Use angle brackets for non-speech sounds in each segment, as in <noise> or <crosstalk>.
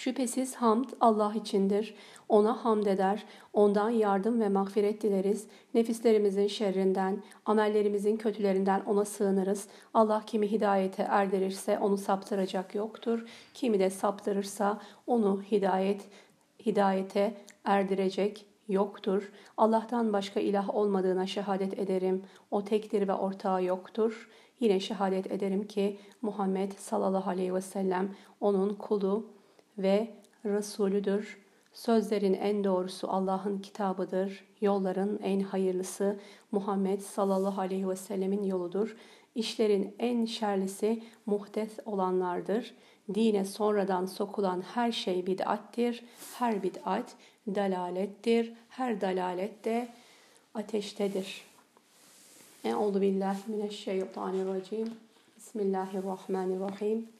Şüphesiz hamd Allah içindir. Ona hamd eder. Ondan yardım ve mağfiret dileriz. Nefislerimizin şerrinden, amellerimizin kötülerinden ona sığınırız. Allah kimi hidayete erdirirse onu saptıracak yoktur. Kimi de saptırırsa onu hidayet hidayete erdirecek yoktur. Allah'tan başka ilah olmadığına şehadet ederim. O tektir ve ortağı yoktur. Yine şehadet ederim ki Muhammed sallallahu aleyhi ve sellem onun kulu ve Resulüdür. Sözlerin en doğrusu Allah'ın kitabıdır. Yolların en hayırlısı Muhammed sallallahu aleyhi ve sellemin yoludur. İşlerin en şerlisi muhdes olanlardır. Dine sonradan sokulan her şey bid'attir. Her bid'at dalalettir. Her dalalet de ateştedir. Euzu billahi mineşşeytanirracim. Bismillahirrahmanirrahim.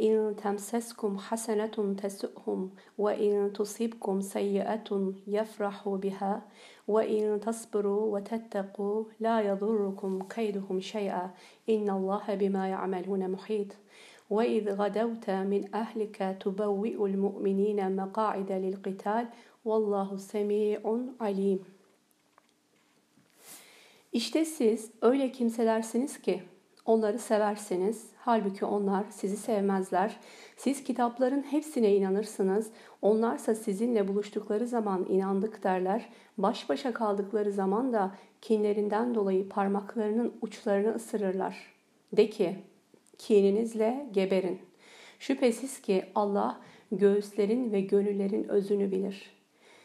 إن تمسسكم حسنة تسؤهم وإن تصبكم سيئة يفرحوا بها وإن تصبروا وتتقوا لا يضركم كيدهم شيئا إن الله بما يعملون محيط. وإذ غدوت من أهلك تبوئ المؤمنين مقاعد للقتال والله سميع عليم. İşte siz öyle kimselersiniz ki onları severseniz halbuki onlar sizi sevmezler. Siz kitapların hepsine inanırsınız. Onlarsa sizinle buluştukları zaman inandık derler. Baş başa kaldıkları zaman da kinlerinden dolayı parmaklarının uçlarını ısırırlar. De ki, kininizle geberin. Şüphesiz ki Allah göğüslerin ve gönüllerin özünü bilir.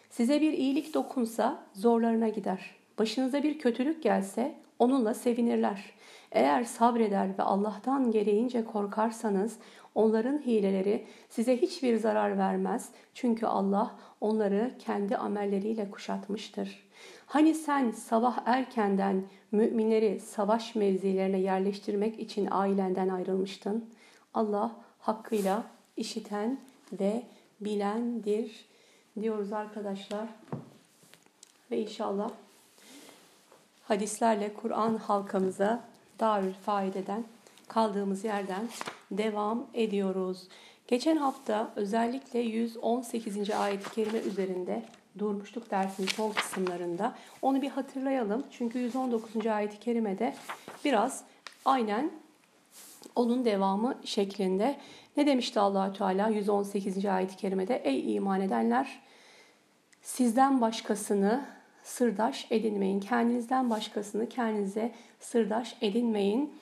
Size bir iyilik dokunsa zorlarına gider. Başınıza bir kötülük gelse onunla sevinirler. Eğer sabreder ve Allah'tan gereğince korkarsanız onların hileleri size hiçbir zarar vermez. Çünkü Allah onları kendi amelleriyle kuşatmıştır. Hani sen sabah erkenden müminleri savaş mevzilerine yerleştirmek için ailenden ayrılmıştın? Allah hakkıyla işiten ve bilendir diyoruz arkadaşlar. Ve inşallah hadislerle Kur'an halkamıza Darül Faide'den kaldığımız yerden devam ediyoruz. Geçen hafta özellikle 118. ayet-i kerime üzerinde durmuştuk dersin son kısımlarında. Onu bir hatırlayalım. Çünkü 119. ayet-i kerimede biraz aynen onun devamı şeklinde. Ne demişti allah Teala 118. ayet-i kerimede? Ey iman edenler sizden başkasını sırdaş edinmeyin. Kendinizden başkasını kendinize sırdaş edinmeyin.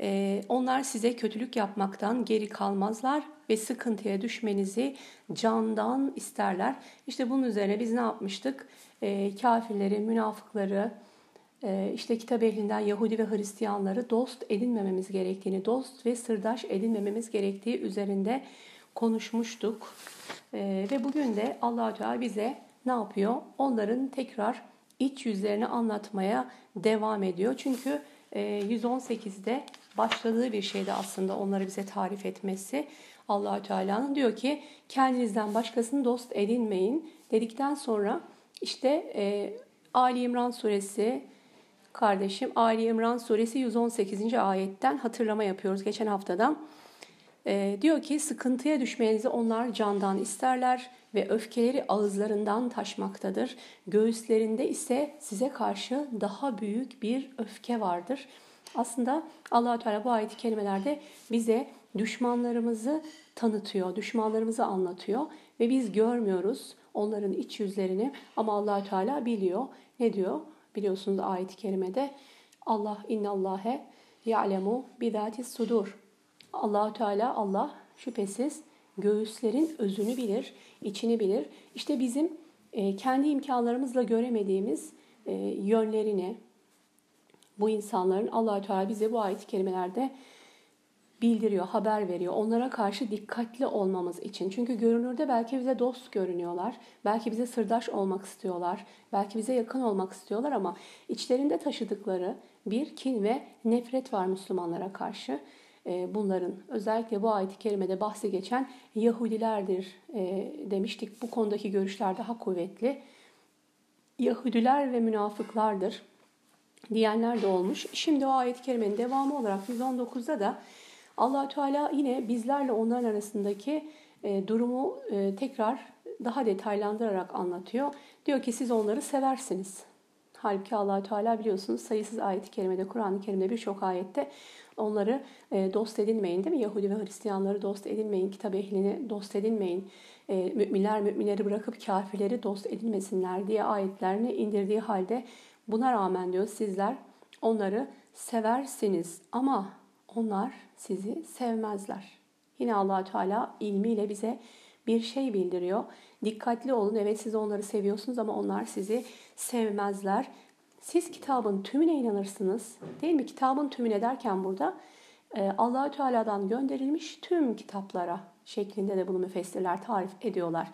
Ee, onlar size kötülük yapmaktan geri kalmazlar ve sıkıntıya düşmenizi candan isterler. İşte bunun üzerine biz ne yapmıştık? Ee, kafirleri, münafıkları, e, işte kitap ehlinden Yahudi ve Hristiyanları dost edinmememiz gerektiğini, dost ve sırdaş edinmememiz gerektiği üzerinde konuşmuştuk. Ee, ve bugün de allah Teala bize ne yapıyor? Onların tekrar iç yüzlerini anlatmaya devam ediyor. Çünkü 118'de e, başladığı bir şeydi aslında onları bize tarif etmesi. Allahü Teala'nın diyor ki kendinizden başkasını dost edinmeyin dedikten sonra işte e, Ali İmran suresi kardeşim Ali İmran suresi 118. ayetten hatırlama yapıyoruz geçen haftadan. E, diyor ki sıkıntıya düşmenizi onlar candan isterler ve öfkeleri ağızlarından taşmaktadır. Göğüslerinde ise size karşı daha büyük bir öfke vardır. Aslında allah Teala bu ayet-i kerimelerde bize düşmanlarımızı tanıtıyor, düşmanlarımızı anlatıyor ve biz görmüyoruz onların iç yüzlerini ama allah Teala biliyor. Ne diyor? Biliyorsunuz ayet-i kerimede Allah innallâhe ya'lemu bidâtis sudur. allah Teala Allah şüphesiz göğüslerin özünü bilir, içini bilir. İşte bizim e, kendi imkanlarımızla göremediğimiz e, yönlerini bu insanların allah Teala bize bu ayet-i kerimelerde bildiriyor, haber veriyor. Onlara karşı dikkatli olmamız için. Çünkü görünürde belki bize dost görünüyorlar. Belki bize sırdaş olmak istiyorlar. Belki bize yakın olmak istiyorlar ama içlerinde taşıdıkları bir kin ve nefret var Müslümanlara karşı. Ee, bunların özellikle bu ayet-i kerimede bahsi geçen Yahudilerdir e, demiştik. Bu konudaki görüşler daha kuvvetli. Yahudiler ve münafıklardır diyenler de olmuş. Şimdi o ayet-i kerimenin devamı olarak 119'da da allah Teala yine bizlerle onların arasındaki e, durumu e, tekrar daha detaylandırarak anlatıyor. Diyor ki siz onları seversiniz. Halbuki allah Teala biliyorsunuz sayısız ayet-i kerimede, Kur'an-ı Kerim'de birçok ayette onları e, dost edinmeyin değil mi? Yahudi ve Hristiyanları dost edinmeyin, kitap ehlini dost edinmeyin. E, müminler müminleri bırakıp kafirleri dost edinmesinler diye ayetlerini indirdiği halde buna rağmen diyor sizler onları seversiniz ama onlar sizi sevmezler. Yine allah Teala ilmiyle bize bir şey bildiriyor. Dikkatli olun. Evet siz onları seviyorsunuz ama onlar sizi sevmezler. Siz kitabın tümüne inanırsınız. Değil mi? Kitabın tümüne derken burada e, allah Teala'dan gönderilmiş tüm kitaplara şeklinde de bunu müfessirler tarif ediyorlar.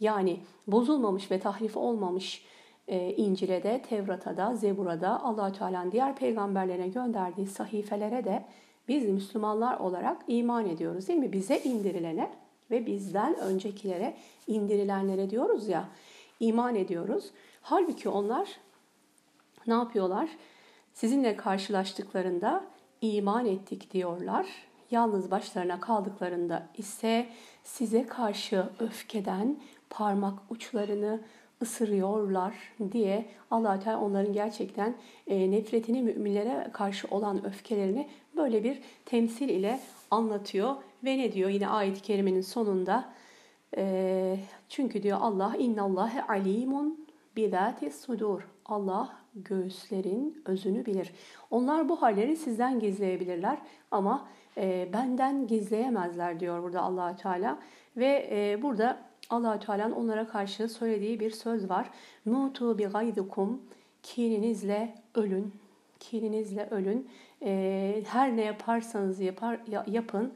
Yani bozulmamış ve tahrif olmamış e, İncil'e de, Tevrat'a da, Zebur'a da, allah Teala'nın diğer peygamberlerine gönderdiği sahifelere de biz Müslümanlar olarak iman ediyoruz değil mi? Bize indirilene ve bizden öncekilere indirilenlere diyoruz ya iman ediyoruz. Halbuki onlar ne yapıyorlar? Sizinle karşılaştıklarında iman ettik diyorlar. Yalnız başlarına kaldıklarında ise size karşı öfkeden parmak uçlarını ısırıyorlar diye allah Teala onların gerçekten e, nefretini müminlere karşı olan öfkelerini böyle bir temsil ile anlatıyor. Ve ne diyor yine ayet-i kerimenin sonunda e, çünkü diyor Allah innallâhe alimun bidâti sudur. Allah göğüslerin özünü bilir. Onlar bu halleri sizden gizleyebilirler ama e, benden gizleyemezler diyor burada allah Teala. Ve e, burada allah Teala'nın onlara karşı söylediği bir söz var. Mutu bi gaydukum kininizle ölün. Kininizle ölün. E, her ne yaparsanız yapar, yapın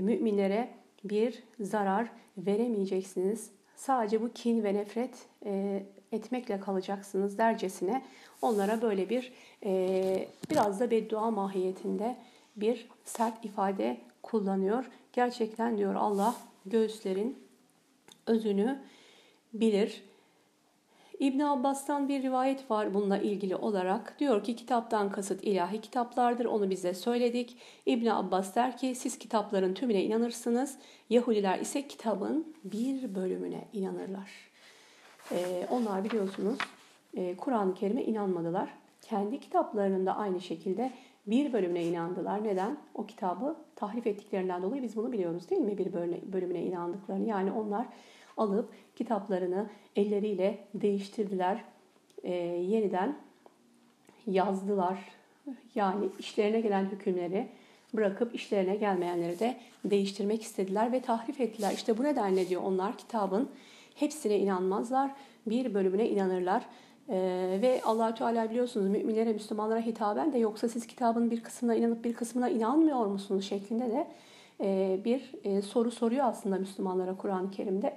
müminlere bir zarar veremeyeceksiniz. Sadece bu kin ve nefret e, etmekle kalacaksınız dercesine onlara böyle bir e, biraz da beddua mahiyetinde bir sert ifade kullanıyor. Gerçekten diyor Allah göğüslerin özünü bilir. İbn Abbas'tan bir rivayet var bununla ilgili olarak. Diyor ki kitaptan kasıt ilahi kitaplardır. Onu bize söyledik. İbn Abbas der ki siz kitapların tümüne inanırsınız. Yahudiler ise kitabın bir bölümüne inanırlar. Ee, onlar biliyorsunuz e, Kur'an-ı Kerim'e inanmadılar. Kendi kitaplarının da aynı şekilde bir bölümüne inandılar. Neden? O kitabı tahrif ettiklerinden dolayı biz bunu biliyoruz değil mi? Bir bölümüne inandıklarını. Yani onlar alıp kitaplarını elleriyle değiştirdiler. E, yeniden yazdılar. Yani işlerine gelen hükümleri bırakıp işlerine gelmeyenleri de değiştirmek istediler ve tahrif ettiler. İşte bu nedenle diyor onlar kitabın hepsine inanmazlar, bir bölümüne inanırlar. Ee, ve allah Teala biliyorsunuz müminlere, Müslümanlara hitaben de yoksa siz kitabın bir kısmına inanıp bir kısmına inanmıyor musunuz şeklinde de e, bir e, soru soruyor aslında Müslümanlara Kur'an-ı Kerim'de.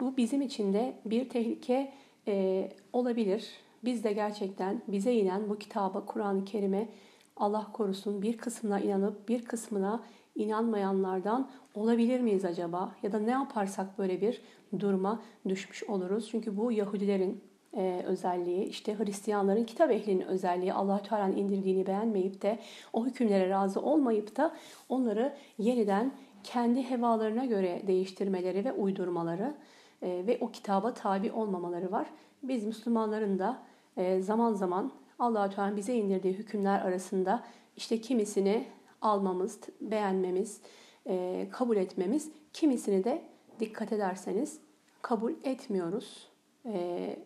Bu bizim için de bir tehlike e, olabilir. Biz de gerçekten bize inen bu kitaba, Kur'an-ı Kerim'e Allah korusun bir kısmına inanıp bir kısmına inanmayanlardan olabilir miyiz acaba? Ya da ne yaparsak böyle bir duruma düşmüş oluruz. Çünkü bu Yahudilerin e, özelliği, işte Hristiyanların kitap ehlinin özelliği Allah Teala'nın indirdiğini beğenmeyip de o hükümlere razı olmayıp da onları yeniden kendi hevalarına göre değiştirmeleri ve uydurmaları ve o kitaba tabi olmamaları var. Biz Müslümanların da e, zaman zaman allah Teala bize indirdiği hükümler arasında işte kimisini almamız, beğenmemiz, e, kabul etmemiz, kimisini de dikkat ederseniz kabul etmiyoruz.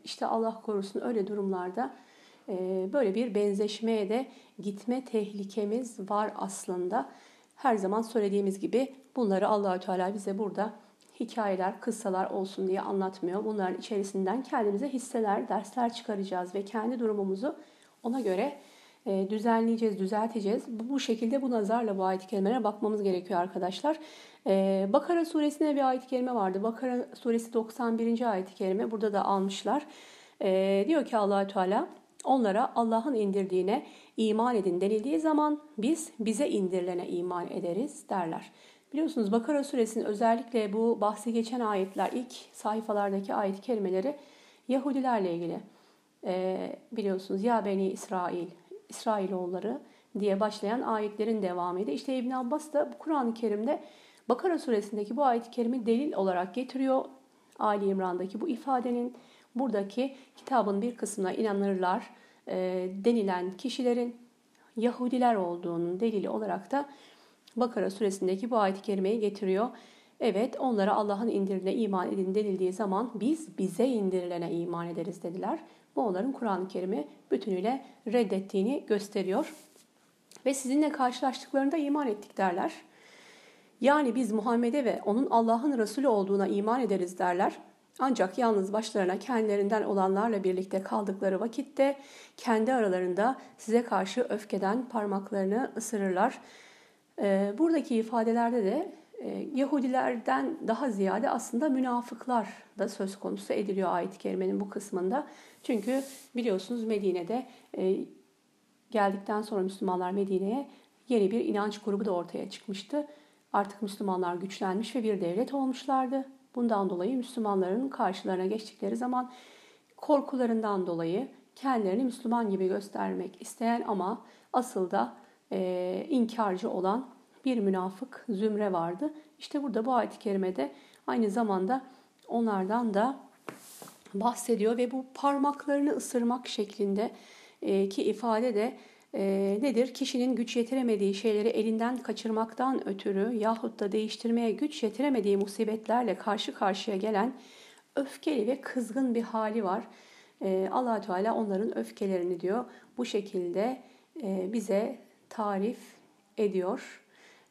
İşte Allah korusun öyle durumlarda böyle bir benzeşmeye de gitme tehlikemiz var aslında. her zaman söylediğimiz gibi bunları Allahü Teala bize burada hikayeler, kıssalar olsun diye anlatmıyor. Bunların içerisinden kendimize hisseler, dersler çıkaracağız ve kendi durumumuzu ona göre e, düzenleyeceğiz, düzelteceğiz. Bu, şekilde bu nazarla bu ayet-i kerimelere bakmamız gerekiyor arkadaşlar. E, Bakara suresinde bir ayet-i kerime vardı. Bakara suresi 91. ayet-i kerime burada da almışlar. E, diyor ki Allahü Teala onlara Allah'ın indirdiğine iman edin denildiği zaman biz bize indirilene iman ederiz derler. Biliyorsunuz Bakara suresinin özellikle bu bahsi geçen ayetler ilk sayfalardaki ayet kelimeleri Yahudilerle ilgili. Ee, biliyorsunuz ya Beni İsrail, İsrailoğulları diye başlayan ayetlerin devamıydı. İşte İbn Abbas da bu Kur'an-ı Kerim'de Bakara suresindeki bu ayet-i kerimi delil olarak getiriyor. Ali İmran'daki bu ifadenin buradaki kitabın bir kısmına inanırlar e, denilen kişilerin Yahudiler olduğunun delili olarak da Bakara suresindeki bu ayet-i kerimeyi getiriyor. Evet onlara Allah'ın indirdiğine iman edin denildiği zaman biz bize indirilene iman ederiz dediler. Bu onların Kur'an-ı Kerim'i bütünüyle reddettiğini gösteriyor. Ve sizinle karşılaştıklarında iman ettik derler. Yani biz Muhammed'e ve onun Allah'ın Resulü olduğuna iman ederiz derler. Ancak yalnız başlarına kendilerinden olanlarla birlikte kaldıkları vakitte kendi aralarında size karşı öfkeden parmaklarını ısırırlar. Ee, buradaki ifadelerde de e, Yahudilerden daha ziyade aslında münafıklar da söz konusu ediliyor ayet-i kerimenin bu kısmında. Çünkü biliyorsunuz Medine'de e, geldikten sonra Müslümanlar Medine'ye yeni bir inanç grubu da ortaya çıkmıştı. Artık Müslümanlar güçlenmiş ve bir devlet olmuşlardı. Bundan dolayı Müslümanların karşılarına geçtikleri zaman korkularından dolayı kendilerini Müslüman gibi göstermek isteyen ama asıl da e, inkarcı olan bir münafık zümre vardı. İşte burada bu ayet-i kerimede aynı zamanda onlardan da bahsediyor ve bu parmaklarını ısırmak şeklinde e, ki ifade de e, nedir? Kişinin güç yetiremediği şeyleri elinden kaçırmaktan ötürü yahut da değiştirmeye güç yetiremediği musibetlerle karşı karşıya gelen öfkeli ve kızgın bir hali var. E, allah Teala onların öfkelerini diyor bu şekilde e, bize tarif ediyor.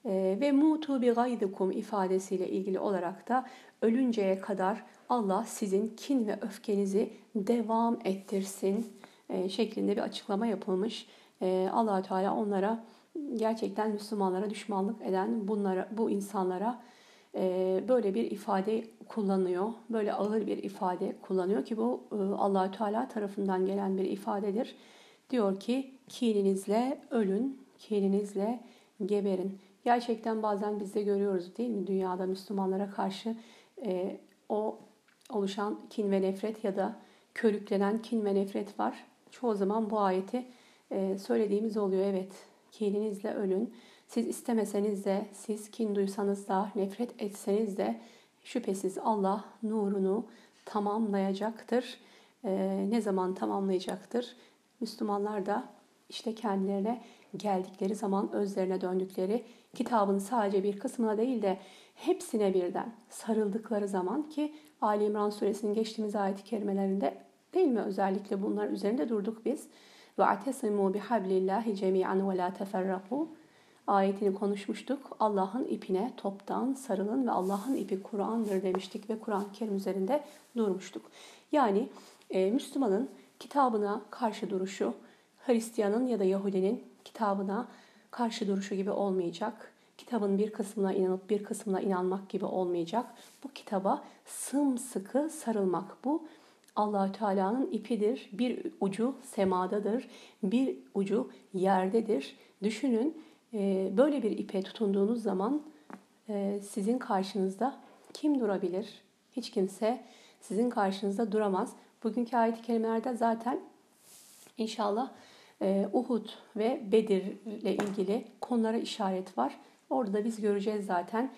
E, ve mutu bi gaydikum ifadesiyle ilgili olarak da ölünceye kadar Allah sizin kin ve öfkenizi devam ettirsin e, şeklinde bir açıklama yapılmış. E, allah Teala onlara gerçekten Müslümanlara düşmanlık eden bunlara, bu insanlara e, böyle bir ifade kullanıyor. Böyle ağır bir ifade kullanıyor ki bu e, allah Teala tarafından gelen bir ifadedir. Diyor ki kininizle ölün, kininizle geberin. Gerçekten bazen biz de görüyoruz değil mi dünyada Müslümanlara karşı e, o oluşan kin ve nefret ya da körüklenen kin ve nefret var. Çoğu zaman bu ayeti e, söylediğimiz oluyor. Evet kininizle ölün. Siz istemeseniz de, siz kin duysanız da, nefret etseniz de şüphesiz Allah nurunu tamamlayacaktır. E, ne zaman tamamlayacaktır? Müslümanlar da işte kendilerine geldikleri zaman özlerine döndükleri kitabın sadece bir kısmına değil de hepsine birden sarıldıkları zaman ki Ali İmran suresinin geçtiğimiz ayet-i kerimelerinde değil mi özellikle bunlar üzerinde durduk biz. Ve atesimu bihablillahi cemi'an ve la teferraku ayetini konuşmuştuk. Allah'ın ipine toptan sarılın ve Allah'ın ipi Kur'an'dır demiştik ve Kur'an-ı Kerim üzerinde durmuştuk. Yani e, Müslümanın kitabına karşı duruşu, Hristiyanın ya da Yahudinin kitabına karşı duruşu gibi olmayacak. Kitabın bir kısmına inanıp bir kısmına inanmak gibi olmayacak. Bu kitaba sımsıkı sarılmak. Bu Allahü Teala'nın ipidir. Bir ucu semadadır, bir ucu yerdedir. Düşünün e, böyle bir ipe tutunduğunuz zaman e, sizin karşınızda kim durabilir? Hiç kimse sizin karşınızda duramaz. Bugünkü ayet-i kerimelerde zaten inşallah Uhud ve Bedir ile ilgili konulara işaret var. Orada da biz göreceğiz zaten.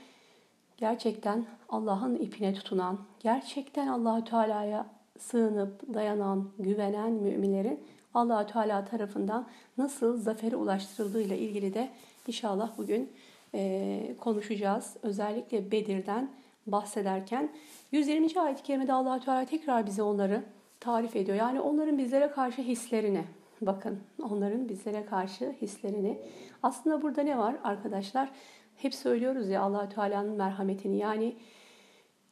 Gerçekten Allah'ın ipine tutunan, gerçekten Allahü Teala'ya sığınıp dayanan, güvenen müminlerin Allahü Teala tarafından nasıl zafere ulaştırıldığı ile ilgili de inşallah bugün e, konuşacağız. Özellikle Bedir'den bahsederken 120. ayet-i kerimede Allahü Teala tekrar bize onları tarif ediyor. Yani onların bizlere karşı hislerini, bakın onların bizlere karşı hislerini. Aslında burada ne var arkadaşlar? hep söylüyoruz ya allah Teala'nın merhametini yani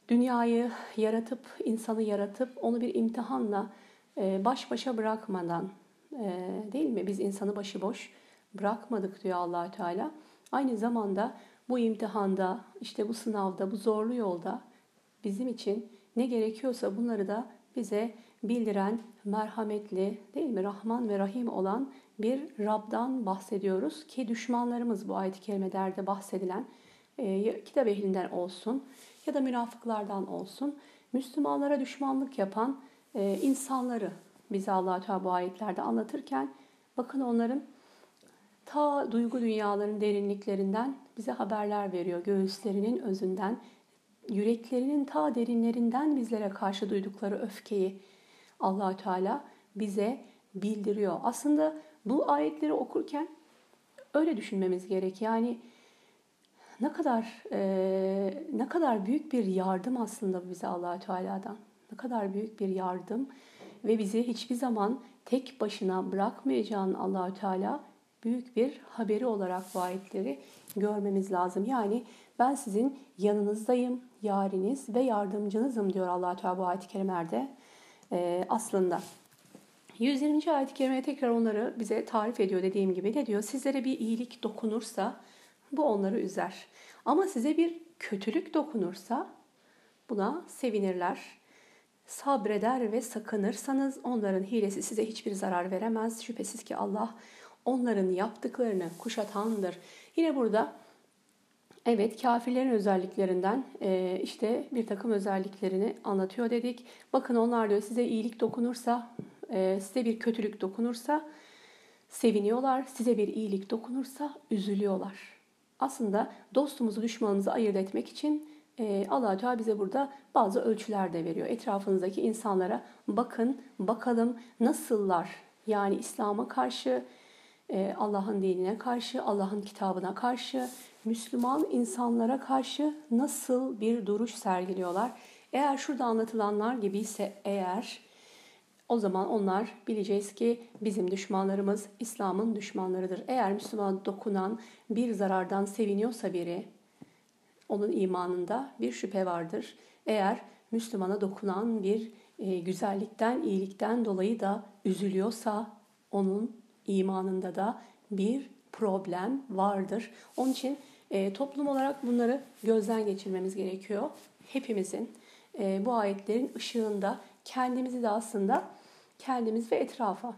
dünyayı yaratıp, insanı yaratıp onu bir imtihanla e, baş başa bırakmadan e, değil mi? Biz insanı başıboş bırakmadık diyor allah Teala. Aynı zamanda bu imtihanda, işte bu sınavda, bu zorlu yolda bizim için ne gerekiyorsa bunları da bize bildiren merhametli değil mi Rahman ve Rahim olan bir Rab'dan bahsediyoruz ki düşmanlarımız bu ayet-i kerimelerde bahsedilen e, kitap ehlinden olsun ya da münafıklardan olsun Müslümanlara düşmanlık yapan e, insanları bize allah Teala bu ayetlerde anlatırken bakın onların ta duygu dünyaların derinliklerinden bize haberler veriyor. Göğüslerinin özünden, yüreklerinin ta derinlerinden bizlere karşı duydukları öfkeyi allah Teala bize bildiriyor. Aslında bu ayetleri okurken öyle düşünmemiz gerek. Yani ne kadar e, ne kadar büyük bir yardım aslında bize allah Teala'dan. Ne kadar büyük bir yardım ve bizi hiçbir zaman tek başına bırakmayacağın allah Teala büyük bir haberi olarak bu ayetleri görmemiz lazım. Yani ben sizin yanınızdayım, yariniz ve yardımcınızım diyor allah Teala bu ayet-i kerimelerde ee, aslında. 120. ayet-i kerimeye tekrar onları bize tarif ediyor dediğim gibi. Ne diyor? Sizlere bir iyilik dokunursa bu onları üzer. Ama size bir kötülük dokunursa buna sevinirler. Sabreder ve sakınırsanız onların hilesi size hiçbir zarar veremez. Şüphesiz ki Allah onların yaptıklarını kuşatandır. Yine burada evet kafirlerin özelliklerinden e, işte bir takım özelliklerini anlatıyor dedik. Bakın onlar diyor size iyilik dokunursa, e, size bir kötülük dokunursa seviniyorlar. Size bir iyilik dokunursa üzülüyorlar. Aslında dostumuzu düşmanımızı ayırt etmek için e, allah Teala bize burada bazı ölçüler de veriyor. Etrafınızdaki insanlara bakın, bakalım nasıllar. Yani İslam'a karşı, Allah'ın dinine karşı, Allah'ın kitabına karşı, Müslüman insanlara karşı nasıl bir duruş sergiliyorlar. Eğer şurada anlatılanlar gibi ise eğer o zaman onlar bileceğiz ki bizim düşmanlarımız İslam'ın düşmanlarıdır. Eğer Müslüman dokunan bir zarardan seviniyorsa biri onun imanında bir şüphe vardır. Eğer Müslümana dokunan bir e, güzellikten, iyilikten dolayı da üzülüyorsa onun imanında da bir problem vardır. Onun için e, toplum olarak bunları gözden geçirmemiz gerekiyor. Hepimizin e, bu ayetlerin ışığında kendimizi de aslında kendimiz ve etrafa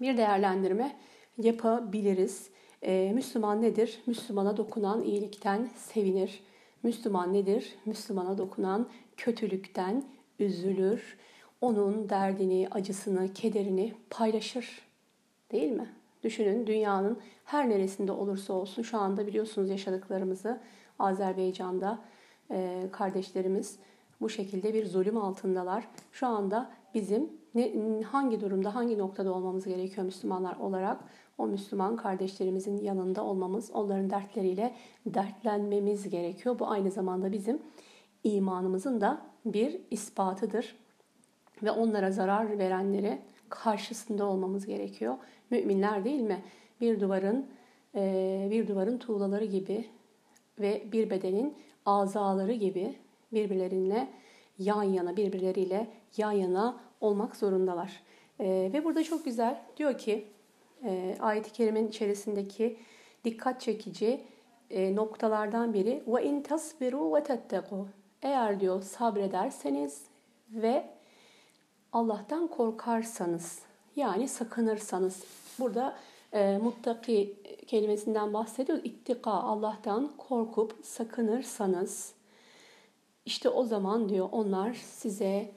bir değerlendirme yapabiliriz. Ee, Müslüman nedir? Müslümana dokunan iyilikten sevinir. Müslüman nedir? Müslümana dokunan kötülükten üzülür. Onun derdini, acısını, kederini paylaşır. Değil mi? Düşünün dünyanın her neresinde olursa olsun şu anda biliyorsunuz yaşadıklarımızı Azerbaycan'da e, kardeşlerimiz bu şekilde bir zulüm altındalar. Şu anda bizim ne, hangi durumda, hangi noktada olmamız gerekiyor Müslümanlar olarak? O Müslüman kardeşlerimizin yanında olmamız, onların dertleriyle dertlenmemiz gerekiyor. Bu aynı zamanda bizim imanımızın da bir ispatıdır. Ve onlara zarar verenlere karşısında olmamız gerekiyor. Müminler değil mi? Bir duvarın bir duvarın tuğlaları gibi ve bir bedenin azaları gibi birbirlerinle yan yana, birbirleriyle yan yana olmak zorundalar. E, ve burada çok güzel diyor ki e, ayet-i kerimenin içerisindeki dikkat çekici e, noktalardan biri ve in tasbiru ve tetteku. Eğer diyor sabrederseniz ve Allah'tan korkarsanız yani sakınırsanız burada e, muttaki kelimesinden bahsediyor. İttika Allah'tan korkup sakınırsanız işte o zaman diyor onlar size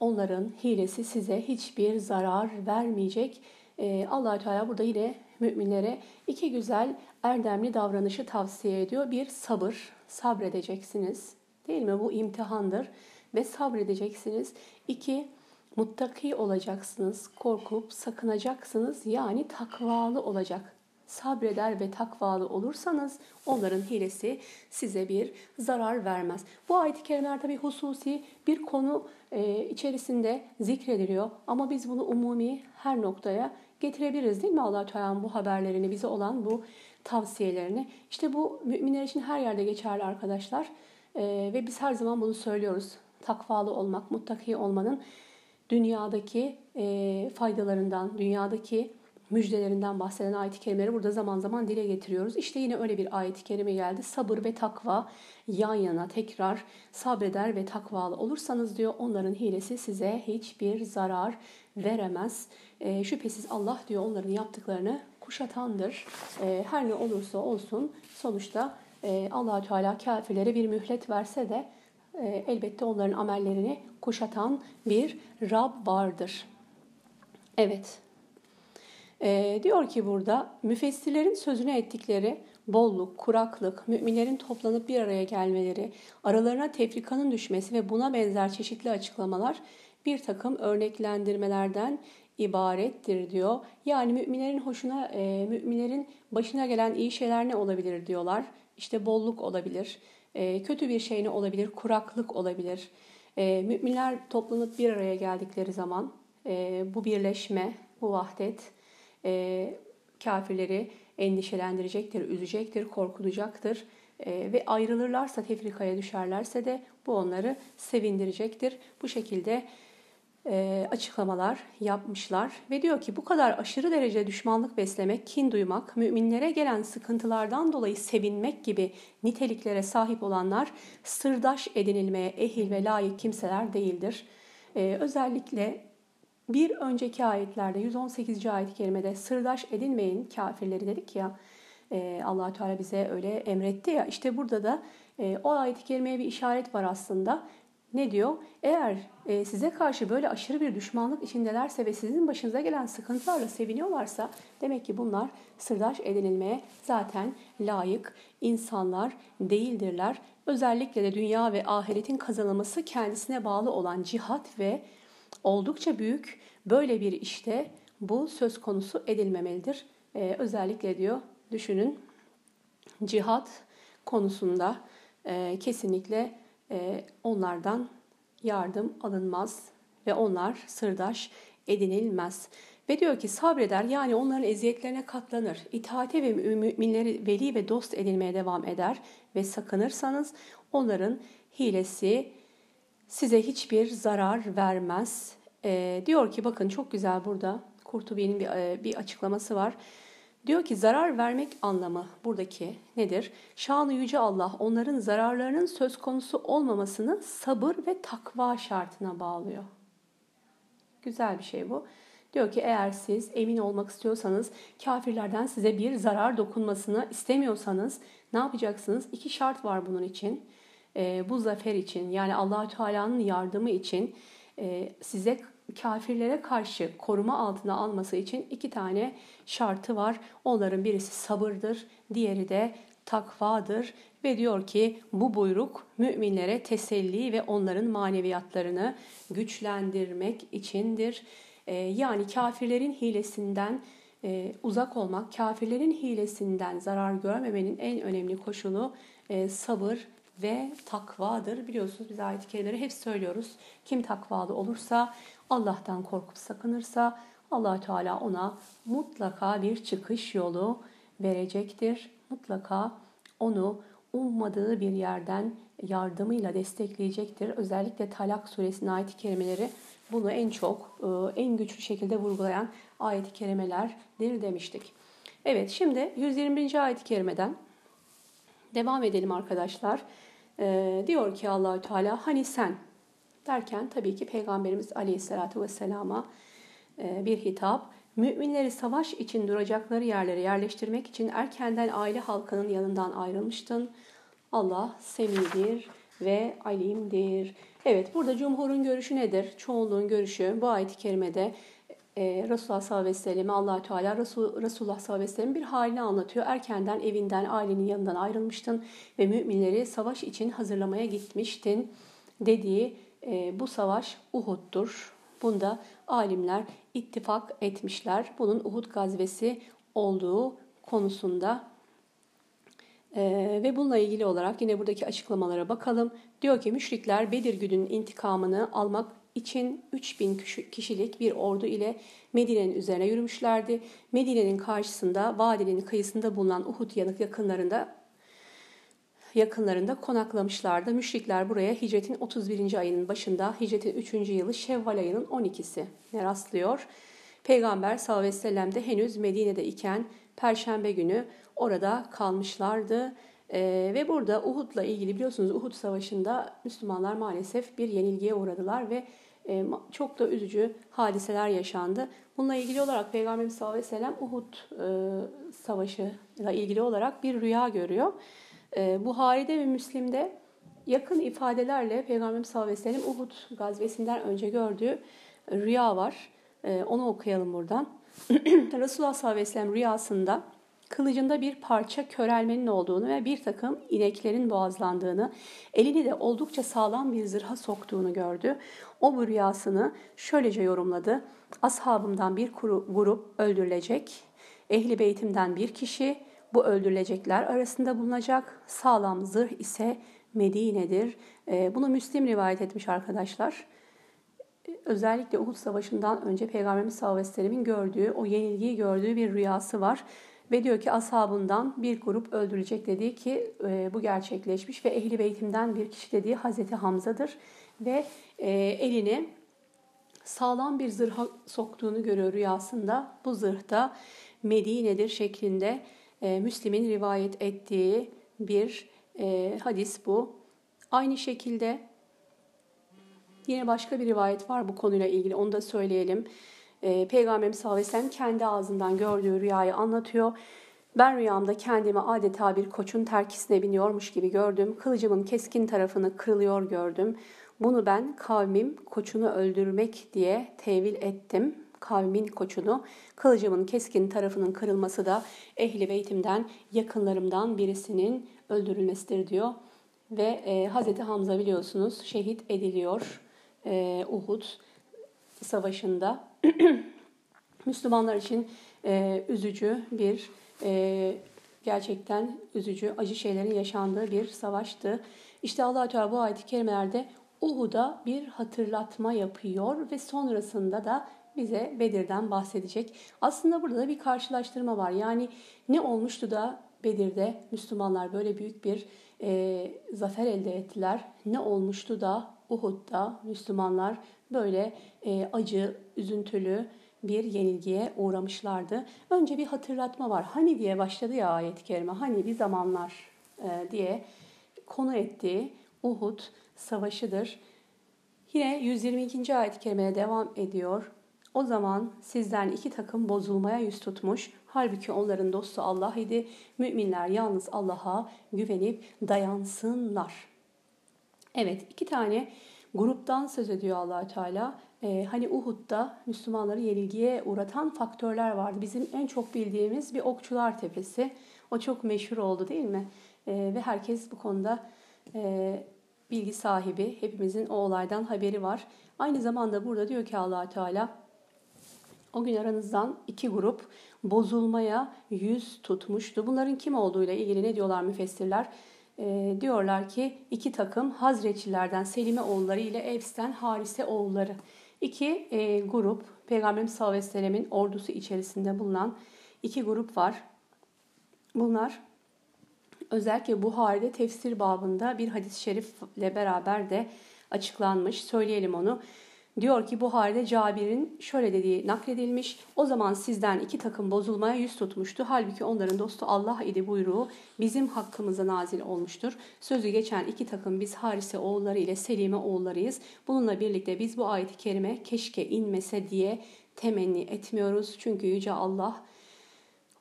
onların hilesi size hiçbir zarar vermeyecek. Ee, allah Teala burada yine müminlere iki güzel erdemli davranışı tavsiye ediyor. Bir sabır, sabredeceksiniz. Değil mi? Bu imtihandır ve sabredeceksiniz. İki, muttaki olacaksınız, korkup sakınacaksınız. Yani takvalı olacak sabreder ve takvalı olursanız onların hilesi size bir zarar vermez. Bu ayet-i kerimeler tabi hususi bir konu e, içerisinde zikrediliyor ama biz bunu umumi her noktaya getirebiliriz değil mi Allah Teala'nın bu haberlerini bize olan bu tavsiyelerini. İşte bu müminler için her yerde geçerli arkadaşlar. E, ve biz her zaman bunu söylüyoruz. Takvalı olmak, muttaki olmanın dünyadaki e, faydalarından, dünyadaki müjdelerinden bahseden ayet-i kerimeleri burada zaman zaman dile getiriyoruz. İşte yine öyle bir ayet-i kerime geldi. Sabır ve takva yan yana tekrar sabreder ve takvalı olursanız diyor onların hilesi size hiçbir zarar veremez. E, şüphesiz Allah diyor onların yaptıklarını kuşatandır. E, her ne olursa olsun sonuçta e, allah Teala kafirlere bir mühlet verse de e, elbette onların amellerini kuşatan bir Rab vardır. Evet. E, diyor ki burada müfessirlerin sözüne ettikleri bolluk, kuraklık, müminlerin toplanıp bir araya gelmeleri, aralarına tefrikanın düşmesi ve buna benzer çeşitli açıklamalar bir takım örneklendirmelerden ibarettir diyor. Yani müminlerin hoşuna, e, müminlerin başına gelen iyi şeyler ne olabilir diyorlar. İşte bolluk olabilir, e, kötü bir şey ne olabilir, kuraklık olabilir. E, müminler toplanıp bir araya geldikleri zaman e, bu birleşme, bu vahdet e, kafirleri endişelendirecektir, üzecektir, korkutacaktır. E, ve ayrılırlarsa, tefrikaya düşerlerse de bu onları sevindirecektir. Bu şekilde e, açıklamalar yapmışlar ve diyor ki bu kadar aşırı derece düşmanlık beslemek, kin duymak, müminlere gelen sıkıntılardan dolayı sevinmek gibi niteliklere sahip olanlar sırdaş edinilmeye ehil ve layık kimseler değildir. E, özellikle bir önceki ayetlerde 118. ayet-i kerimede sırdaş edinmeyin kafirleri dedik ya e, allah Teala bize öyle emretti ya işte burada da o ayet-i kerimeye bir işaret var aslında. Ne diyor? Eğer e, size karşı böyle aşırı bir düşmanlık içindelerse ve sizin başınıza gelen sıkıntılarla seviniyorlarsa demek ki bunlar sırdaş edinilmeye zaten layık insanlar değildirler. Özellikle de dünya ve ahiretin kazanılması kendisine bağlı olan cihat ve oldukça büyük böyle bir işte bu söz konusu edilmemelidir. Ee, özellikle diyor düşünün cihat konusunda e, kesinlikle e, onlardan yardım alınmaz ve onlar sırdaş edinilmez. Ve diyor ki sabreder yani onların eziyetlerine katlanır. İtaate ve müminleri veli ve dost edilmeye devam eder ve sakınırsanız onların hilesi size hiçbir zarar vermez. E, diyor ki bakın çok güzel burada Kurtubi'nin bir, e, bir açıklaması var. Diyor ki zarar vermek anlamı buradaki nedir? Şanı Yüce Allah onların zararlarının söz konusu olmamasını sabır ve takva şartına bağlıyor. Güzel bir şey bu. Diyor ki eğer siz emin olmak istiyorsanız kafirlerden size bir zarar dokunmasını istemiyorsanız ne yapacaksınız? İki şart var bunun için. E, bu zafer için yani allah Teala'nın yardımı için e, size kafirlere karşı koruma altına alması için iki tane şartı var. Onların birisi sabırdır, diğeri de takvadır ve diyor ki bu buyruk müminlere teselli ve onların maneviyatlarını güçlendirmek içindir. Ee, yani kafirlerin hilesinden e, uzak olmak, kafirlerin hilesinden zarar görmemenin en önemli koşulu e, sabır ve takvadır. Biliyorsunuz biz ayet-i kerimeleri hep söylüyoruz. Kim takvalı olursa, Allah'tan korkup sakınırsa allah Teala ona mutlaka bir çıkış yolu verecektir. Mutlaka onu ummadığı bir yerden yardımıyla destekleyecektir. Özellikle Talak suresinin ayet-i kerimeleri bunu en çok, e, en güçlü şekilde vurgulayan ayet-i kerimelerdir demiştik. Evet şimdi 121. ayet-i kerimeden devam edelim arkadaşlar. Ee, diyor ki Allahü Teala hani sen derken tabii ki Peygamberimiz Aleyhisselatü Vesselam'a e, bir hitap. Müminleri savaş için duracakları yerlere yerleştirmek için erkenden aile halkının yanından ayrılmıştın. Allah semidir ve alimdir. Evet burada cumhurun görüşü nedir? Çoğunluğun görüşü bu ayet-i kerimede e, Resulullah sallallahu aleyhi ve sellem allah Teala Resul, Resulullah sallallahu aleyhi ve sellem bir halini anlatıyor. Erkenden evinden, ailenin yanından ayrılmıştın ve müminleri savaş için hazırlamaya gitmiştin dediği e, bu savaş Uhud'dur. Bunda alimler ittifak etmişler. Bunun Uhud gazvesi olduğu konusunda ee, ve bununla ilgili olarak yine buradaki açıklamalara bakalım. Diyor ki müşrikler Bedir gününün intikamını almak için 3000 kişilik bir ordu ile Medine'nin üzerine yürümüşlerdi. Medine'nin karşısında vadinin kıyısında bulunan Uhud yanık yakınlarında yakınlarında konaklamışlardı. Müşrikler buraya hicretin 31. ayının başında hicretin 3. yılı Şevval ayının 12'si rastlıyor. Peygamber sallallahu aleyhi ve sellem de henüz Medine'de iken Perşembe günü orada kalmışlardı. Ee, ve burada Uhud'la ilgili biliyorsunuz Uhud Savaşı'nda Müslümanlar maalesef bir yenilgiye uğradılar ve e, çok da üzücü hadiseler yaşandı. Bununla ilgili olarak Peygamberimiz sallallahu aleyhi ve sellem Uhud e, Savaşı ile ilgili olarak bir rüya görüyor. E, Buhari'de ve Müslim'de yakın ifadelerle Peygamberimiz sallallahu aleyhi ve sellem Uhud gazvesinden önce gördüğü rüya var. E, onu okuyalım buradan. <clears throat> Resulullah sallallahu aleyhi ve sellem rüyasında kılıcında bir parça körelmenin olduğunu ve bir takım ineklerin boğazlandığını, elini de oldukça sağlam bir zırha soktuğunu gördü. O bu rüyasını şöylece yorumladı. Ashabımdan bir grup öldürülecek, ehli beytimden bir kişi bu öldürülecekler arasında bulunacak. Sağlam zırh ise Medine'dir. Ee, bunu Müslim rivayet etmiş arkadaşlar. Özellikle Uhud Savaşı'ndan önce Peygamberimiz sallallahu aleyhi ve sellemin gördüğü, o yenilgiyi gördüğü bir rüyası var. Ve diyor ki ashabından bir grup öldürecek dediği ki e, bu gerçekleşmiş ve ehli beytimden bir kişi dediği Hazreti Hamza'dır. Ve e, elini sağlam bir zırha soktuğunu görüyor rüyasında. Bu zırhta Medine'dir şeklinde e, Müslim'in rivayet ettiği bir e, hadis bu. Aynı şekilde yine başka bir rivayet var bu konuyla ilgili onu da söyleyelim. E, Peygamberimiz sallallahu aleyhi ve sellem kendi ağzından gördüğü rüyayı anlatıyor. Ben rüyamda kendimi adeta bir koçun terkisine biniyormuş gibi gördüm. Kılıcımın keskin tarafını kırılıyor gördüm. Bunu ben kavmim koçunu öldürmek diye tevil ettim. Kavmin koçunu, kılıcımın keskin tarafının kırılması da ehli beytimden, yakınlarımdan birisinin öldürülmesidir diyor. Ve e, Hz. Hamza biliyorsunuz şehit ediliyor e, Uhud savaşında. <clears throat> Müslümanlar için e, üzücü bir e, gerçekten üzücü, acı şeylerin yaşandığı bir savaştı. İşte allah Teala bu ayet-i kerimelerde Uhud'a bir hatırlatma yapıyor ve sonrasında da bize Bedir'den bahsedecek. Aslında burada da bir karşılaştırma var. Yani ne olmuştu da Bedir'de Müslümanlar böyle büyük bir e, zafer elde ettiler. Ne olmuştu da Uhud'da Müslümanlar böyle e, acı, üzüntülü bir yenilgiye uğramışlardı. Önce bir hatırlatma var. Hani diye başladı ya ayet-i kerime. Hani bir zamanlar e, diye konu ettiği Uhud savaşıdır. Yine 122. ayet-i kerimeye devam ediyor. O zaman sizden iki takım bozulmaya yüz tutmuş. Halbuki onların dostu Allah idi. Müminler yalnız Allah'a güvenip dayansınlar. Evet iki tane gruptan söz ediyor allah Teala. Ee, hani Uhud'da Müslümanları yenilgiye uğratan faktörler vardı. Bizim en çok bildiğimiz bir Okçular Tepesi. O çok meşhur oldu değil mi? Ee, ve herkes bu konuda e, bilgi sahibi. Hepimizin o olaydan haberi var. Aynı zamanda burada diyor ki allah Teala o gün aranızdan iki grup bozulmaya yüz tutmuştu. Bunların kim olduğuyla ilgili ne diyorlar müfessirler? E, diyorlar ki iki takım Hazreçilerden Selime oğulları ile Evs'ten Harise oğulları. İki e, grup Peygamberimiz sallallahu aleyhi ve sellemin ordusu içerisinde bulunan iki grup var. Bunlar özellikle Buhari'de tefsir babında bir hadis-i şerifle beraber de açıklanmış. Söyleyelim onu. Diyor ki Buhari'de Cabir'in şöyle dediği nakledilmiş. O zaman sizden iki takım bozulmaya yüz tutmuştu. Halbuki onların dostu Allah idi buyruğu bizim hakkımıza nazil olmuştur. Sözü geçen iki takım biz Harise oğulları ile Selime oğullarıyız. Bununla birlikte biz bu ayeti kerime keşke inmese diye temenni etmiyoruz. Çünkü Yüce Allah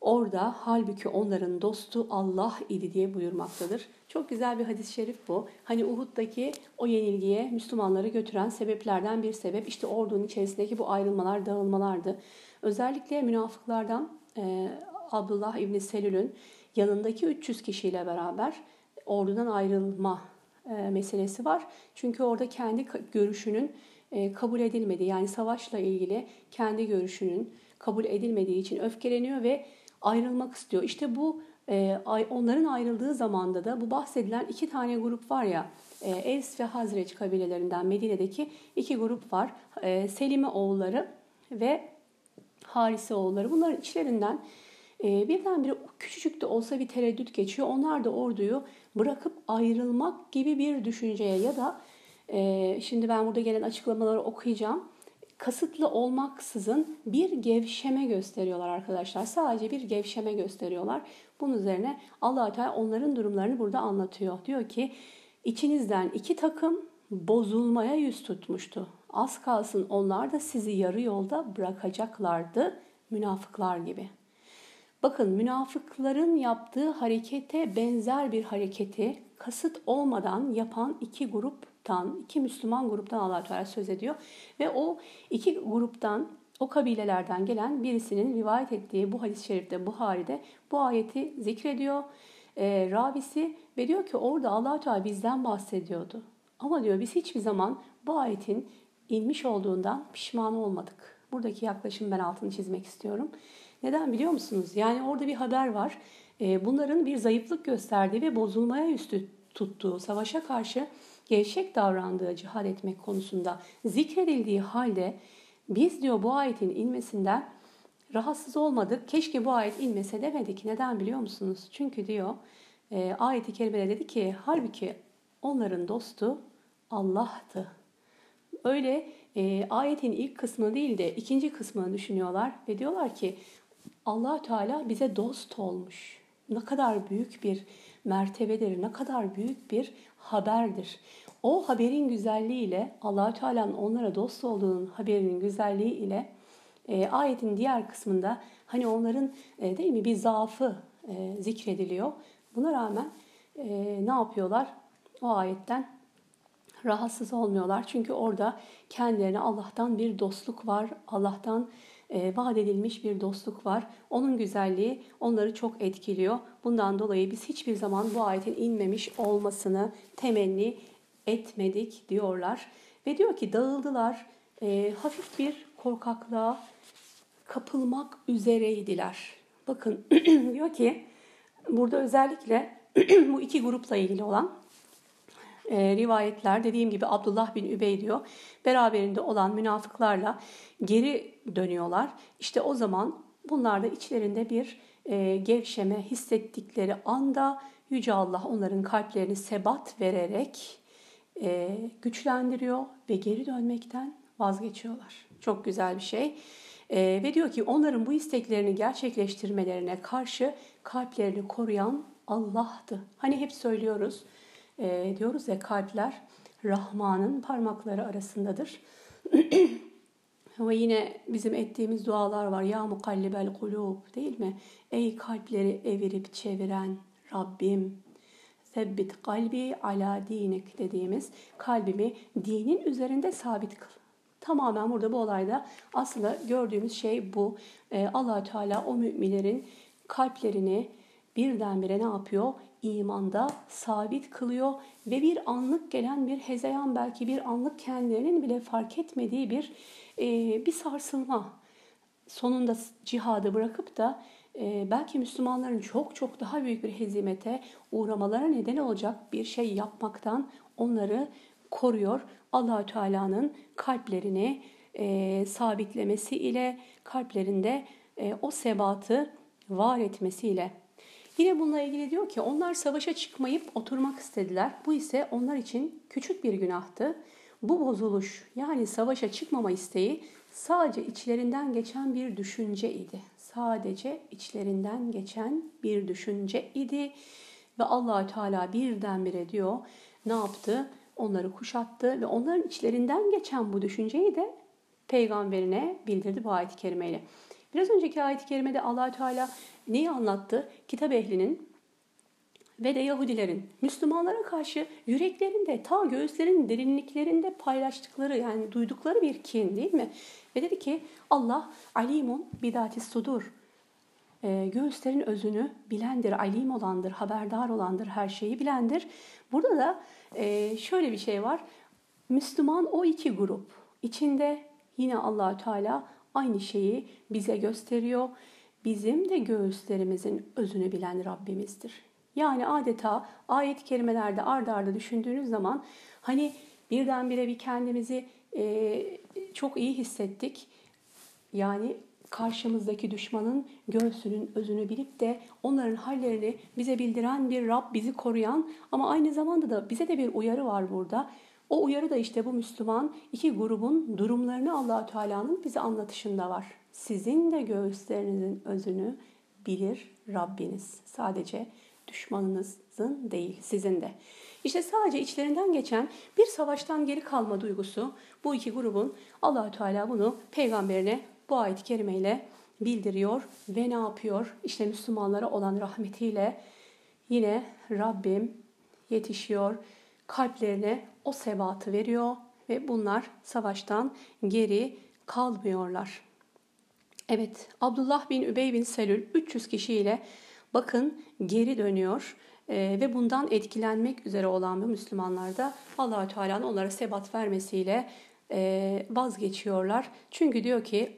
Orada halbuki onların dostu Allah idi diye buyurmaktadır. Çok güzel bir hadis-i şerif bu. Hani Uhud'daki o yenilgiye Müslümanları götüren sebeplerden bir sebep işte ordunun içerisindeki bu ayrılmalar, dağılmalardı. Özellikle münafıklardan e, Abdullah İbni Selül'ün yanındaki 300 kişiyle beraber ordudan ayrılma e, meselesi var. Çünkü orada kendi görüşünün e, kabul edilmediği yani savaşla ilgili kendi görüşünün kabul edilmediği için öfkeleniyor ve ayrılmak istiyor. İşte bu e, onların ayrıldığı zamanda da bu bahsedilen iki tane grup var ya Evs ve Hazreç kabilelerinden Medine'deki iki grup var. E, Selime oğulları ve Harise oğulları. Bunların içlerinden e, birdenbire küçücük de olsa bir tereddüt geçiyor. Onlar da orduyu bırakıp ayrılmak gibi bir düşünceye ya da şimdi ben burada gelen açıklamaları okuyacağım. Kasıtlı olmaksızın bir gevşeme gösteriyorlar arkadaşlar. Sadece bir gevşeme gösteriyorlar. Bunun üzerine allah Teala onların durumlarını burada anlatıyor. Diyor ki içinizden iki takım bozulmaya yüz tutmuştu. Az kalsın onlar da sizi yarı yolda bırakacaklardı münafıklar gibi. Bakın münafıkların yaptığı harekete benzer bir hareketi kasıt olmadan yapan iki gruptan, iki Müslüman gruptan Allah Teala söz ediyor ve o iki gruptan o kabilelerden gelen birisinin rivayet ettiği bu hadis-i şerifte Buhari'de bu ayeti zikrediyor. E, ravisi ve diyor ki orada allah Teala bizden bahsediyordu. Ama diyor biz hiçbir zaman bu ayetin inmiş olduğundan pişman olmadık. Buradaki yaklaşım ben altını çizmek istiyorum. Neden biliyor musunuz? Yani orada bir haber var. E, bunların bir zayıflık gösterdiği ve bozulmaya üstü tuttuğu, savaşa karşı gevşek davrandığı cihad etmek konusunda zikredildiği halde biz diyor bu ayetin inmesinden rahatsız olmadık. Keşke bu ayet inmese demedik. Neden biliyor musunuz? Çünkü diyor e, ayeti kerimede dedi ki halbuki onların dostu Allah'tı. Öyle e, ayetin ilk kısmını değil de ikinci kısmını düşünüyorlar ve diyorlar ki allah Teala bize dost olmuş. Ne kadar büyük bir mertebedir, ne kadar büyük bir haberdir. O haberin güzelliğiyle allah Teala'nın onlara dost olduğunun haberinin güzelliği ile e, ayetin diğer kısmında hani onların e, değil mi bir zaafı e, zikrediliyor. Buna rağmen e, ne yapıyorlar? O ayetten rahatsız olmuyorlar. Çünkü orada kendilerine Allah'tan bir dostluk var. Allah'tan e, vaat edilmiş bir dostluk var. Onun güzelliği onları çok etkiliyor. Bundan dolayı biz hiçbir zaman bu ayetin inmemiş olmasını temenni etmedik diyorlar. Ve diyor ki dağıldılar. E, hafif bir korkaklığa kapılmak üzereydiler. Bakın <clears throat> diyor ki burada özellikle <clears throat> bu iki grupla ilgili olan e, rivayetler dediğim gibi Abdullah bin Übey diyor beraberinde olan münafıklarla geri dönüyorlar. İşte o zaman bunlar da içlerinde bir e, gevşeme hissettikleri anda Yüce Allah onların kalplerini sebat vererek e, güçlendiriyor ve geri dönmekten vazgeçiyorlar. Çok güzel bir şey. E, ve diyor ki onların bu isteklerini gerçekleştirmelerine karşı kalplerini koruyan Allah'tı. Hani hep söylüyoruz e, diyoruz ya kalpler Rahman'ın parmakları arasındadır. <clears throat> Ve yine bizim ettiğimiz dualar var. Ya mukallibel kulub değil mi? Ey kalpleri evirip çeviren Rabbim. Sebbit kalbi ala dinik dediğimiz kalbimi dinin üzerinde sabit kıl. Tamamen burada bu olayda aslında gördüğümüz şey bu. Ee, allah Teala o müminlerin kalplerini birdenbire ne yapıyor? İmanda sabit kılıyor ve bir anlık gelen bir hezeyan belki bir anlık kendilerinin bile fark etmediği bir e, bir sarsılma sonunda cihadı bırakıp da e, belki Müslümanların çok çok daha büyük bir hezimete uğramalara neden olacak bir şey yapmaktan onları koruyor. Allahü Teala'nın kalplerini e, sabitlemesi ile kalplerinde e, o sebatı var etmesiyle Yine bununla ilgili diyor ki onlar savaşa çıkmayıp oturmak istediler. Bu ise onlar için küçük bir günahtı. Bu bozuluş yani savaşa çıkmama isteği sadece içlerinden geçen bir düşünce idi. Sadece içlerinden geçen bir düşünce idi ve Allahü Teala birdenbire diyor ne yaptı? Onları kuşattı ve onların içlerinden geçen bu düşünceyi de peygamberine bildirdi bu ayet-i kerimeyle. Biraz önceki ayet-i kerimede allah Teala neyi anlattı? Kitap ehlinin ve de Yahudilerin Müslümanlara karşı yüreklerinde, ta göğüslerinin derinliklerinde paylaştıkları yani duydukları bir kin değil mi? Ve dedi ki Allah alimun bidatis sudur. E, göğüslerin özünü bilendir, alim olandır, haberdar olandır, her şeyi bilendir. Burada da e, şöyle bir şey var. Müslüman o iki grup. içinde yine allah Teala aynı şeyi bize gösteriyor. bizim de göğüslerimizin özünü bilen Rabbimizdir. Yani adeta ayet-i kerimelerde ardarda arda düşündüğünüz zaman hani birdenbire bir kendimizi e, çok iyi hissettik. Yani karşımızdaki düşmanın göğsünün özünü bilip de onların hallerini bize bildiren bir Rab, bizi koruyan ama aynı zamanda da bize de bir uyarı var burada. O uyarı da işte bu Müslüman iki grubun durumlarını Allahü Teala'nın bize anlatışında var. Sizin de göğüslerinizin özünü bilir Rabbiniz. Sadece düşmanınızın değil, sizin de. İşte sadece içlerinden geçen bir savaştan geri kalma duygusu bu iki grubun Allahü Teala bunu peygamberine bu ayet-i kerimeyle bildiriyor ve ne yapıyor? İşte Müslümanlara olan rahmetiyle yine Rabbim yetişiyor, kalplerine o sebatı veriyor ve bunlar savaştan geri kalmıyorlar. Evet, Abdullah bin Übey bin Selül 300 kişiyle bakın geri dönüyor e, ve bundan etkilenmek üzere olan bu Müslümanlar da Allahü Teala'nın onlara sebat vermesiyle e, vazgeçiyorlar. Çünkü diyor ki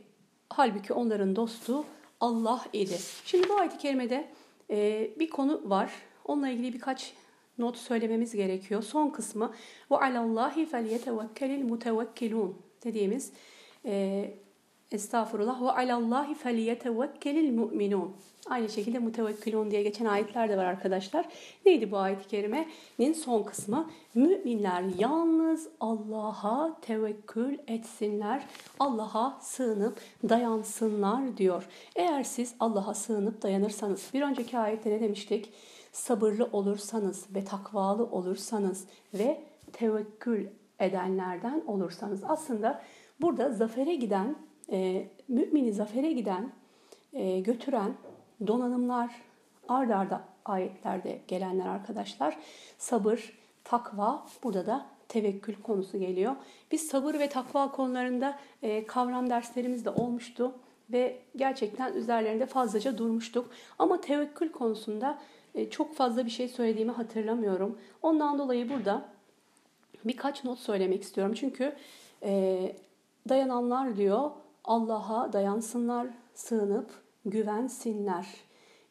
halbuki onların dostu Allah idi. Şimdi bu ayet-i kerimede e, bir konu var. Onunla ilgili birkaç not söylememiz gerekiyor. Son kısmı ve alallahi felyetevekkelil mutevekkilun dediğimiz e, Estağfurullah ve alallahi feliyetevekkelil mu'minun. Aynı şekilde mutevekkilun diye geçen ayetler de var arkadaşlar. Neydi bu ayet-i kerimenin son kısmı? Müminler yalnız Allah'a tevekkül etsinler. Allah'a sığınıp dayansınlar diyor. Eğer siz Allah'a sığınıp dayanırsanız, bir önceki ayette ne demiştik? Sabırlı olursanız ve takvalı olursanız ve tevekkül edenlerden olursanız. Aslında burada zafere giden e, mümini zafere giden, e, götüren donanımlar ard arda ayetlerde gelenler arkadaşlar. Sabır, takva, burada da tevekkül konusu geliyor. Biz sabır ve takva konularında e, kavram derslerimiz de olmuştu ve gerçekten üzerlerinde fazlaca durmuştuk. Ama tevekkül konusunda çok fazla bir şey söylediğimi hatırlamıyorum. Ondan dolayı burada birkaç not söylemek istiyorum. Çünkü e, dayananlar diyor Allah'a dayansınlar, sığınıp güvensinler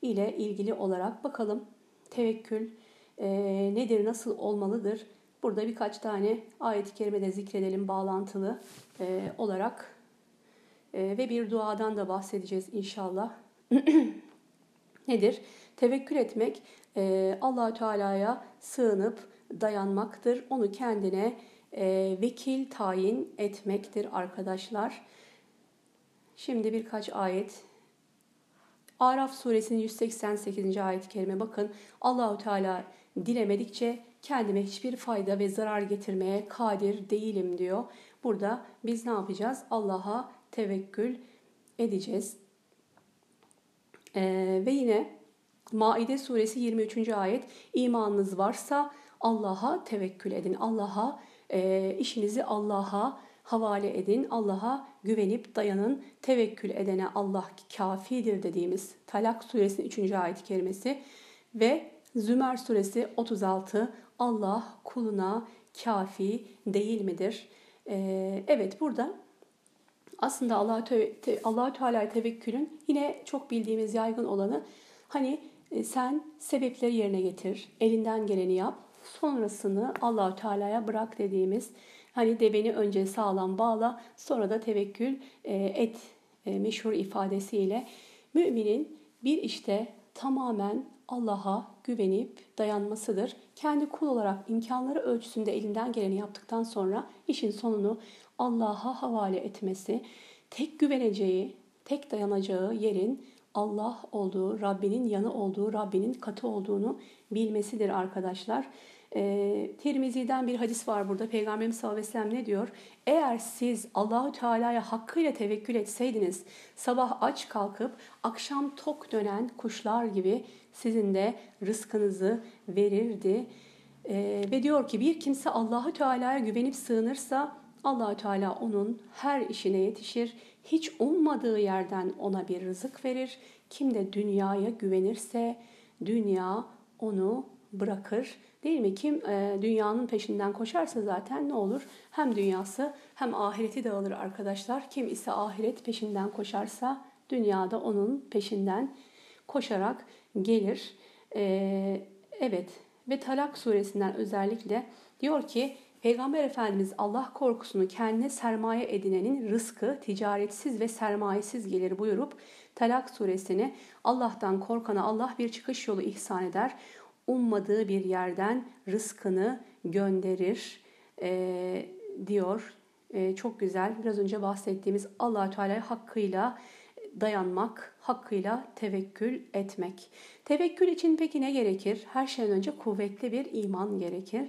ile ilgili olarak bakalım tevekkül e, nedir, nasıl olmalıdır? Burada birkaç tane ayet-i kerimede zikredelim bağlantılı e, olarak e, ve bir duadan da bahsedeceğiz inşallah. <clears throat> nedir? Tevekkül etmek e, allah Teala'ya sığınıp dayanmaktır. Onu kendine e, vekil tayin etmektir arkadaşlar. Şimdi birkaç ayet. Araf suresinin 188. ayet-i kerime bakın. Allahu Teala dilemedikçe kendime hiçbir fayda ve zarar getirmeye kadir değilim diyor. Burada biz ne yapacağız? Allah'a tevekkül edeceğiz. Ee, ve yine Maide suresi 23. ayet imanınız varsa Allah'a tevekkül edin. Allah'a e, işinizi Allah'a havale edin. Allah'a güvenip dayanın. Tevekkül edene Allah kafidir dediğimiz Talak suresinin 3. ayet-i kerimesi ve Zümer suresi 36 Allah kuluna kafi değil midir? Ee, evet burada aslında Allah te, Allah Teala tevekkülün yine çok bildiğimiz yaygın olanı hani sen sebepleri yerine getir, elinden geleni yap, sonrasını Allah Teala'ya bırak dediğimiz Hani deveni önce sağlam bağla sonra da tevekkül e, et e, meşhur ifadesiyle müminin bir işte tamamen Allah'a güvenip dayanmasıdır. Kendi kul olarak imkanları ölçüsünde elinden geleni yaptıktan sonra işin sonunu Allah'a havale etmesi, tek güveneceği, tek dayanacağı yerin Allah olduğu, Rabbinin yanı olduğu, Rabbinin katı olduğunu bilmesidir arkadaşlar. E, Tirmizi'den bir hadis var burada. Peygamberimiz sallallahu aleyhi ve sellem ne diyor? Eğer siz Allahu Teala'ya hakkıyla tevekkül etseydiniz, sabah aç kalkıp akşam tok dönen kuşlar gibi sizin de rızkınızı verirdi. E, ve diyor ki bir kimse Allahu Teala'ya güvenip sığınırsa Allahü Teala onun her işine yetişir. Hiç ummadığı yerden ona bir rızık verir. Kim de dünyaya güvenirse dünya onu bırakır. Değil mi? Kim e, dünyanın peşinden koşarsa zaten ne olur? Hem dünyası hem ahireti dağılır arkadaşlar. Kim ise ahiret peşinden koşarsa dünyada onun peşinden koşarak gelir. Ee, evet ve Talak suresinden özellikle diyor ki Peygamber Efendimiz Allah korkusunu kendine sermaye edinenin rızkı ticaretsiz ve sermayesiz gelir buyurup Talak suresini Allah'tan korkana Allah bir çıkış yolu ihsan eder. Ummadığı bir yerden rızkını gönderir e, diyor. E, çok güzel. Biraz önce bahsettiğimiz allah Teala hakkıyla dayanmak, hakkıyla tevekkül etmek. Tevekkül için peki ne gerekir? Her şeyden önce kuvvetli bir iman gerekir.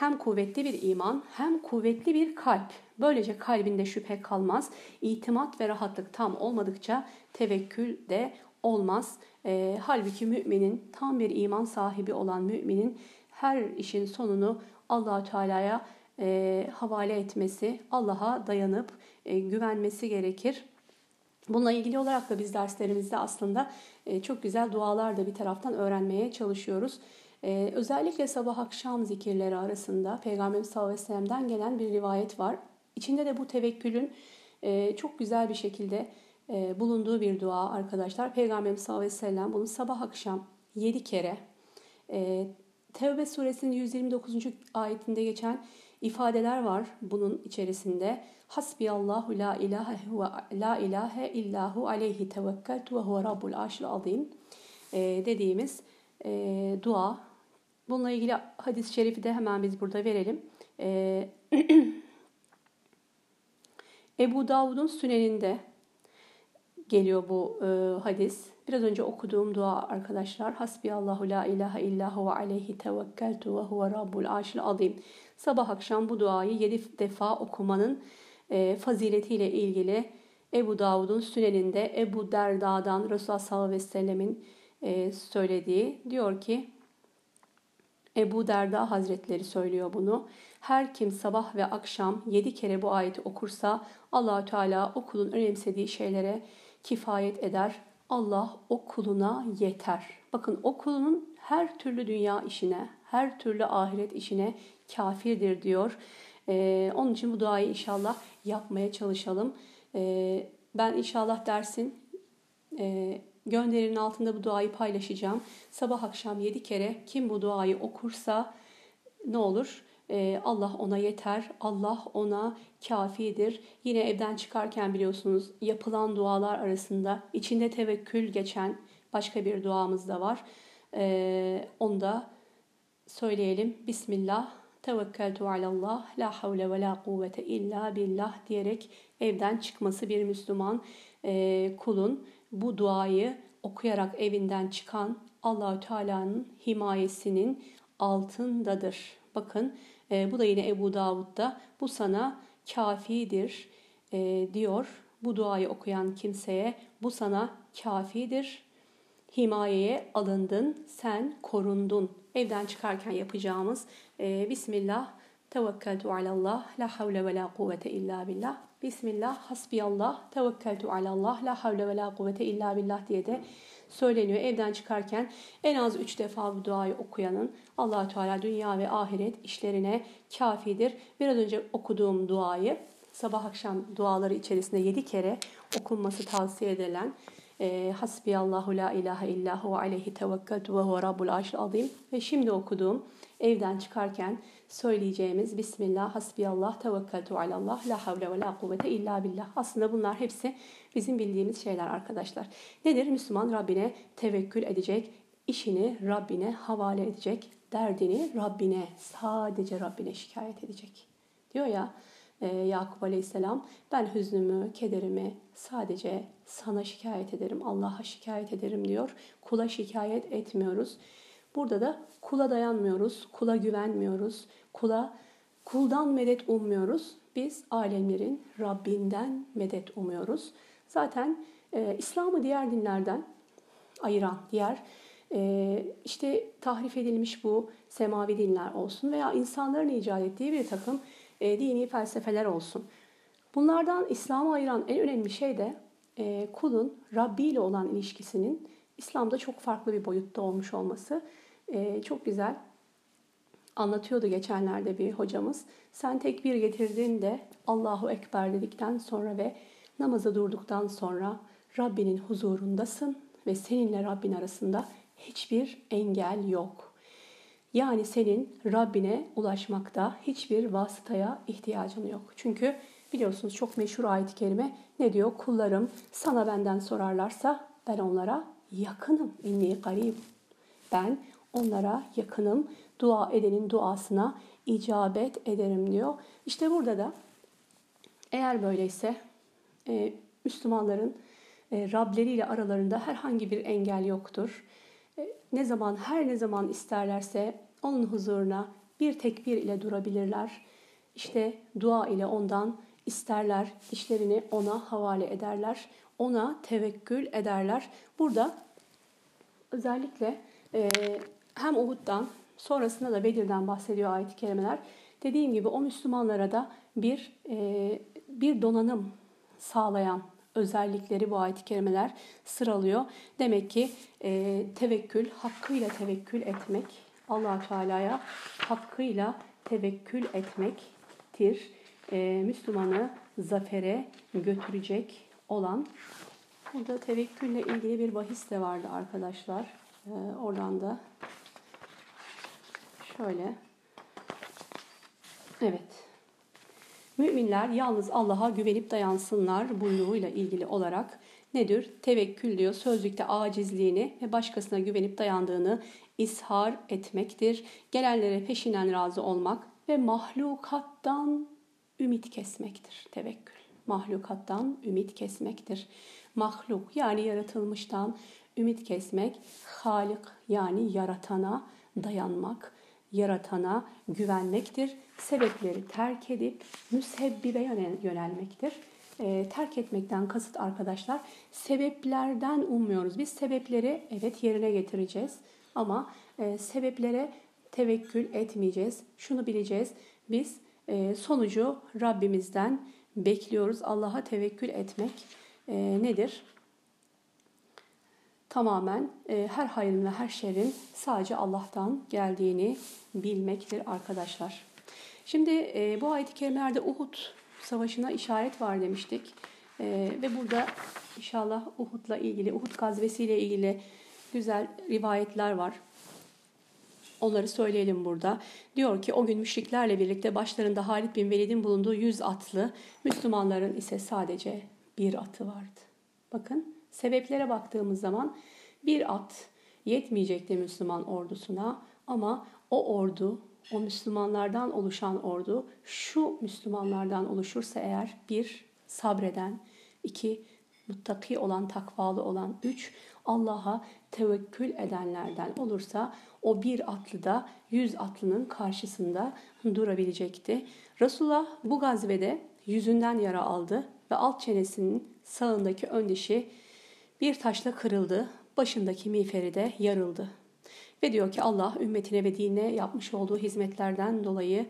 Hem kuvvetli bir iman hem kuvvetli bir kalp. Böylece kalbinde şüphe kalmaz. İtimat ve rahatlık tam olmadıkça tevekkül de olmaz. E, halbuki müminin tam bir iman sahibi olan müminin her işin sonunu allah Teala'ya e, havale etmesi, Allah'a dayanıp e, güvenmesi gerekir. Bununla ilgili olarak da biz derslerimizde aslında e, çok güzel dualar da bir taraftan öğrenmeye çalışıyoruz. E, özellikle sabah akşam zikirleri arasında Peygamberimiz sallallahu aleyhi ve sellem'den gelen bir rivayet var. İçinde de bu tevekkülün e, çok güzel bir şekilde bulunduğu bir dua arkadaşlar. Peygamberimiz sallallahu aleyhi ve sellem bunu sabah akşam 7 kere Tevbe suresinin 129. ayetinde geçen ifadeler var bunun içerisinde. Hasbiyallahu la ilahe ve la ilahe illahu aleyhi tevekkeltu ve huve rabbul arşil azim e, dediğimiz e, dua. Bununla ilgili hadis-i şerifi de hemen biz burada verelim. E, <clears throat> Ebu Davud'un süneninde geliyor bu e, hadis. Biraz önce okuduğum dua arkadaşlar. Hasbiyallahu la ilahe illahu ve aleyhi tevekkeltu ve huve rabbul arşil azim. Sabah akşam bu duayı yedi defa okumanın e, faziletiyle ilgili Ebu Davud'un süneninde Ebu Derda'dan Resulullah sallallahu aleyhi ve sellemin e, söylediği diyor ki Ebu Derda Hazretleri söylüyor bunu. Her kim sabah ve akşam yedi kere bu ayeti okursa allah Teala o kulun önemsediği şeylere kifayet eder. Allah o kuluna yeter. Bakın o kulunun her türlü dünya işine, her türlü ahiret işine kafirdir diyor. Ee, onun için bu duayı inşallah yapmaya çalışalım. Ee, ben inşallah dersin e, gönderinin altında bu duayı paylaşacağım. Sabah akşam yedi kere kim bu duayı okursa ne olur? Ee, Allah ona yeter, Allah ona kafidir. Yine evden çıkarken biliyorsunuz yapılan dualar arasında içinde tevekkül geçen başka bir duamız da var. Ee, onu da söyleyelim. Bismillah tevekkeltu alallah la havle ve la kuvvete illa billah diyerek evden çıkması bir Müslüman e, kulun bu duayı okuyarak evinden çıkan Allahü Teala'nın himayesinin altındadır. Bakın e, bu da yine Ebu Davud'da bu sana kafidir e, diyor. Bu duayı okuyan kimseye bu sana kafidir. Himayeye alındın, sen korundun. Evden çıkarken yapacağımız e, Bismillah, tevekkeltu alallah, la havle ve la kuvvete illa billah. Bismillah, hasbiyallah, tevekkeltu alallah, la havle ve la kuvvete illa billah diye de söyleniyor. Evden çıkarken en az üç defa bu duayı okuyanın allah Teala dünya ve ahiret işlerine kafidir. Biraz önce okuduğum duayı sabah akşam duaları içerisinde yedi kere okunması tavsiye edilen e, Hasbiyallahu la ilahe illahu aleyhi tevekkeltu ve huve rabbul azim ve şimdi okuduğum evden çıkarken söyleyeceğimiz Bismillah, Hasbiyallah, Tevekkeltu alallah, La havle ve la kuvvete illa billah. Aslında bunlar hepsi bizim bildiğimiz şeyler arkadaşlar. Nedir? Müslüman Rabbine tevekkül edecek, işini Rabbine havale edecek, derdini Rabbine, sadece Rabbine şikayet edecek. Diyor ya e, Yakup Aleyhisselam, ben hüznümü, kederimi sadece sana şikayet ederim, Allah'a şikayet ederim diyor. Kula şikayet etmiyoruz. Burada da kula dayanmıyoruz, kula güvenmiyoruz, kula kuldan medet ummuyoruz. Biz alemlerin Rabbinden medet umuyoruz. Zaten e, İslam'ı diğer dinlerden ayıran diğer e, işte tahrif edilmiş bu semavi dinler olsun veya insanların icat ettiği bir takım e, dini felsefeler olsun. Bunlardan İslam'ı ayıran en önemli şey de e, kulun Rabbi ile olan ilişkisinin İslam'da çok farklı bir boyutta olmuş olması e, çok güzel anlatıyordu geçenlerde bir hocamız. Sen tekbir getirdiğinde Allahu Ekber dedikten sonra ve namaza durduktan sonra Rabbinin huzurundasın ve seninle Rabbin arasında hiçbir engel yok. Yani senin Rabbine ulaşmakta hiçbir vasıtaya ihtiyacın yok. Çünkü biliyorsunuz çok meşhur ayet-i kerime ne diyor? Kullarım sana benden sorarlarsa ben onlara yakınım. İnni garib. Ben onlara yakınım. Dua edenin duasına icabet ederim diyor. İşte burada da eğer böyleyse e, Müslümanların e, Rableriyle aralarında herhangi bir engel yoktur. E, ne zaman, her ne zaman isterlerse onun huzuruna bir tekbir ile durabilirler. İşte dua ile ondan isterler, işlerini ona havale ederler, ona tevekkül ederler. Burada özellikle e, hem Uhud'dan sonrasında da Bedir'den bahsediyor ayet-i kerimeler. Dediğim gibi o Müslümanlara da bir e, bir donanım sağlayan özellikleri bu ayet-i kerimeler sıralıyor. Demek ki e, tevekkül, hakkıyla tevekkül etmek, allah Teala'ya hakkıyla tevekkül etmektir. E, Müslümanı zafere götürecek olan. Burada tevekkülle ilgili bir bahis de vardı arkadaşlar. E, oradan da şöyle. Evet. Müminler yalnız Allah'a güvenip dayansınlar buyruğuyla ilgili olarak nedir? Tevekkül diyor sözlükte acizliğini ve başkasına güvenip dayandığını ishar etmektir. Gelenlere peşinden razı olmak ve mahlukattan ümit kesmektir tevekkül. Mahlukattan ümit kesmektir. Mahluk yani yaratılmıştan ümit kesmek, Halik yani yaratana dayanmak yaratana güvenmektir. Sebepleri terk edip müsebbibe yönelmektir. E, terk etmekten kasıt arkadaşlar sebeplerden ummuyoruz. Biz sebepleri evet yerine getireceğiz ama e, sebeplere tevekkül etmeyeceğiz. Şunu bileceğiz. Biz e, sonucu Rabbimizden bekliyoruz. Allah'a tevekkül etmek e, nedir? Tamamen e, her hayrın ve her şerrin sadece Allah'tan geldiğini bilmektir arkadaşlar. Şimdi e, bu ayet-i kerimelerde Uhud savaşına işaret var demiştik. E, ve burada inşallah Uhud'la ilgili, Uhud gazvesiyle ilgili güzel rivayetler var. Onları söyleyelim burada. Diyor ki o gün müşriklerle birlikte başlarında Halid bin Velid'in bulunduğu yüz atlı, Müslümanların ise sadece bir atı vardı. Bakın Sebeplere baktığımız zaman bir at yetmeyecekti Müslüman ordusuna ama o ordu, o Müslümanlardan oluşan ordu şu Müslümanlardan oluşursa eğer bir sabreden, iki muttaki olan, takvalı olan, üç Allah'a tevekkül edenlerden olursa o bir atlı da yüz atlının karşısında durabilecekti. Resulullah bu gazvede yüzünden yara aldı ve alt çenesinin sağındaki ön dişi bir taşla kırıldı, başındaki miğferi de yarıldı. Ve diyor ki Allah ümmetine ve dinine yapmış olduğu hizmetlerden dolayı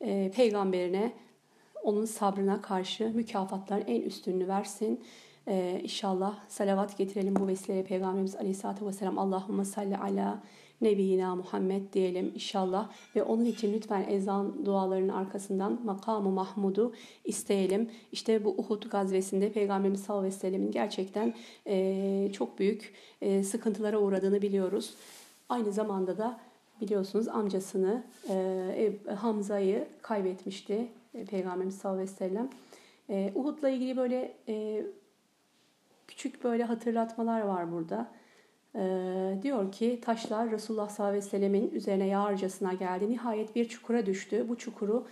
e, peygamberine onun sabrına karşı mükafatların en üstününü versin. Ee, inşallah salavat getirelim bu vesileyle Peygamberimiz Aleyhisselatü Vesselam Allahümme salli ala Nebiyina Muhammed diyelim inşallah ve onun için lütfen ezan dualarının arkasından makamı Mahmud'u isteyelim. İşte bu Uhud gazvesinde Peygamberimiz sallallahu aleyhi ve sellemin gerçekten e, çok büyük e, sıkıntılara uğradığını biliyoruz. Aynı zamanda da biliyorsunuz amcasını e, Hamza'yı kaybetmişti Peygamberimiz sallallahu aleyhi ve sellem. E, Uhud'la ilgili böyle küçük böyle hatırlatmalar var burada. Ee, diyor ki taşlar Resulullah sallallahu aleyhi ve sellemin üzerine yağarcasına geldi. Nihayet bir çukura düştü. Bu çukuru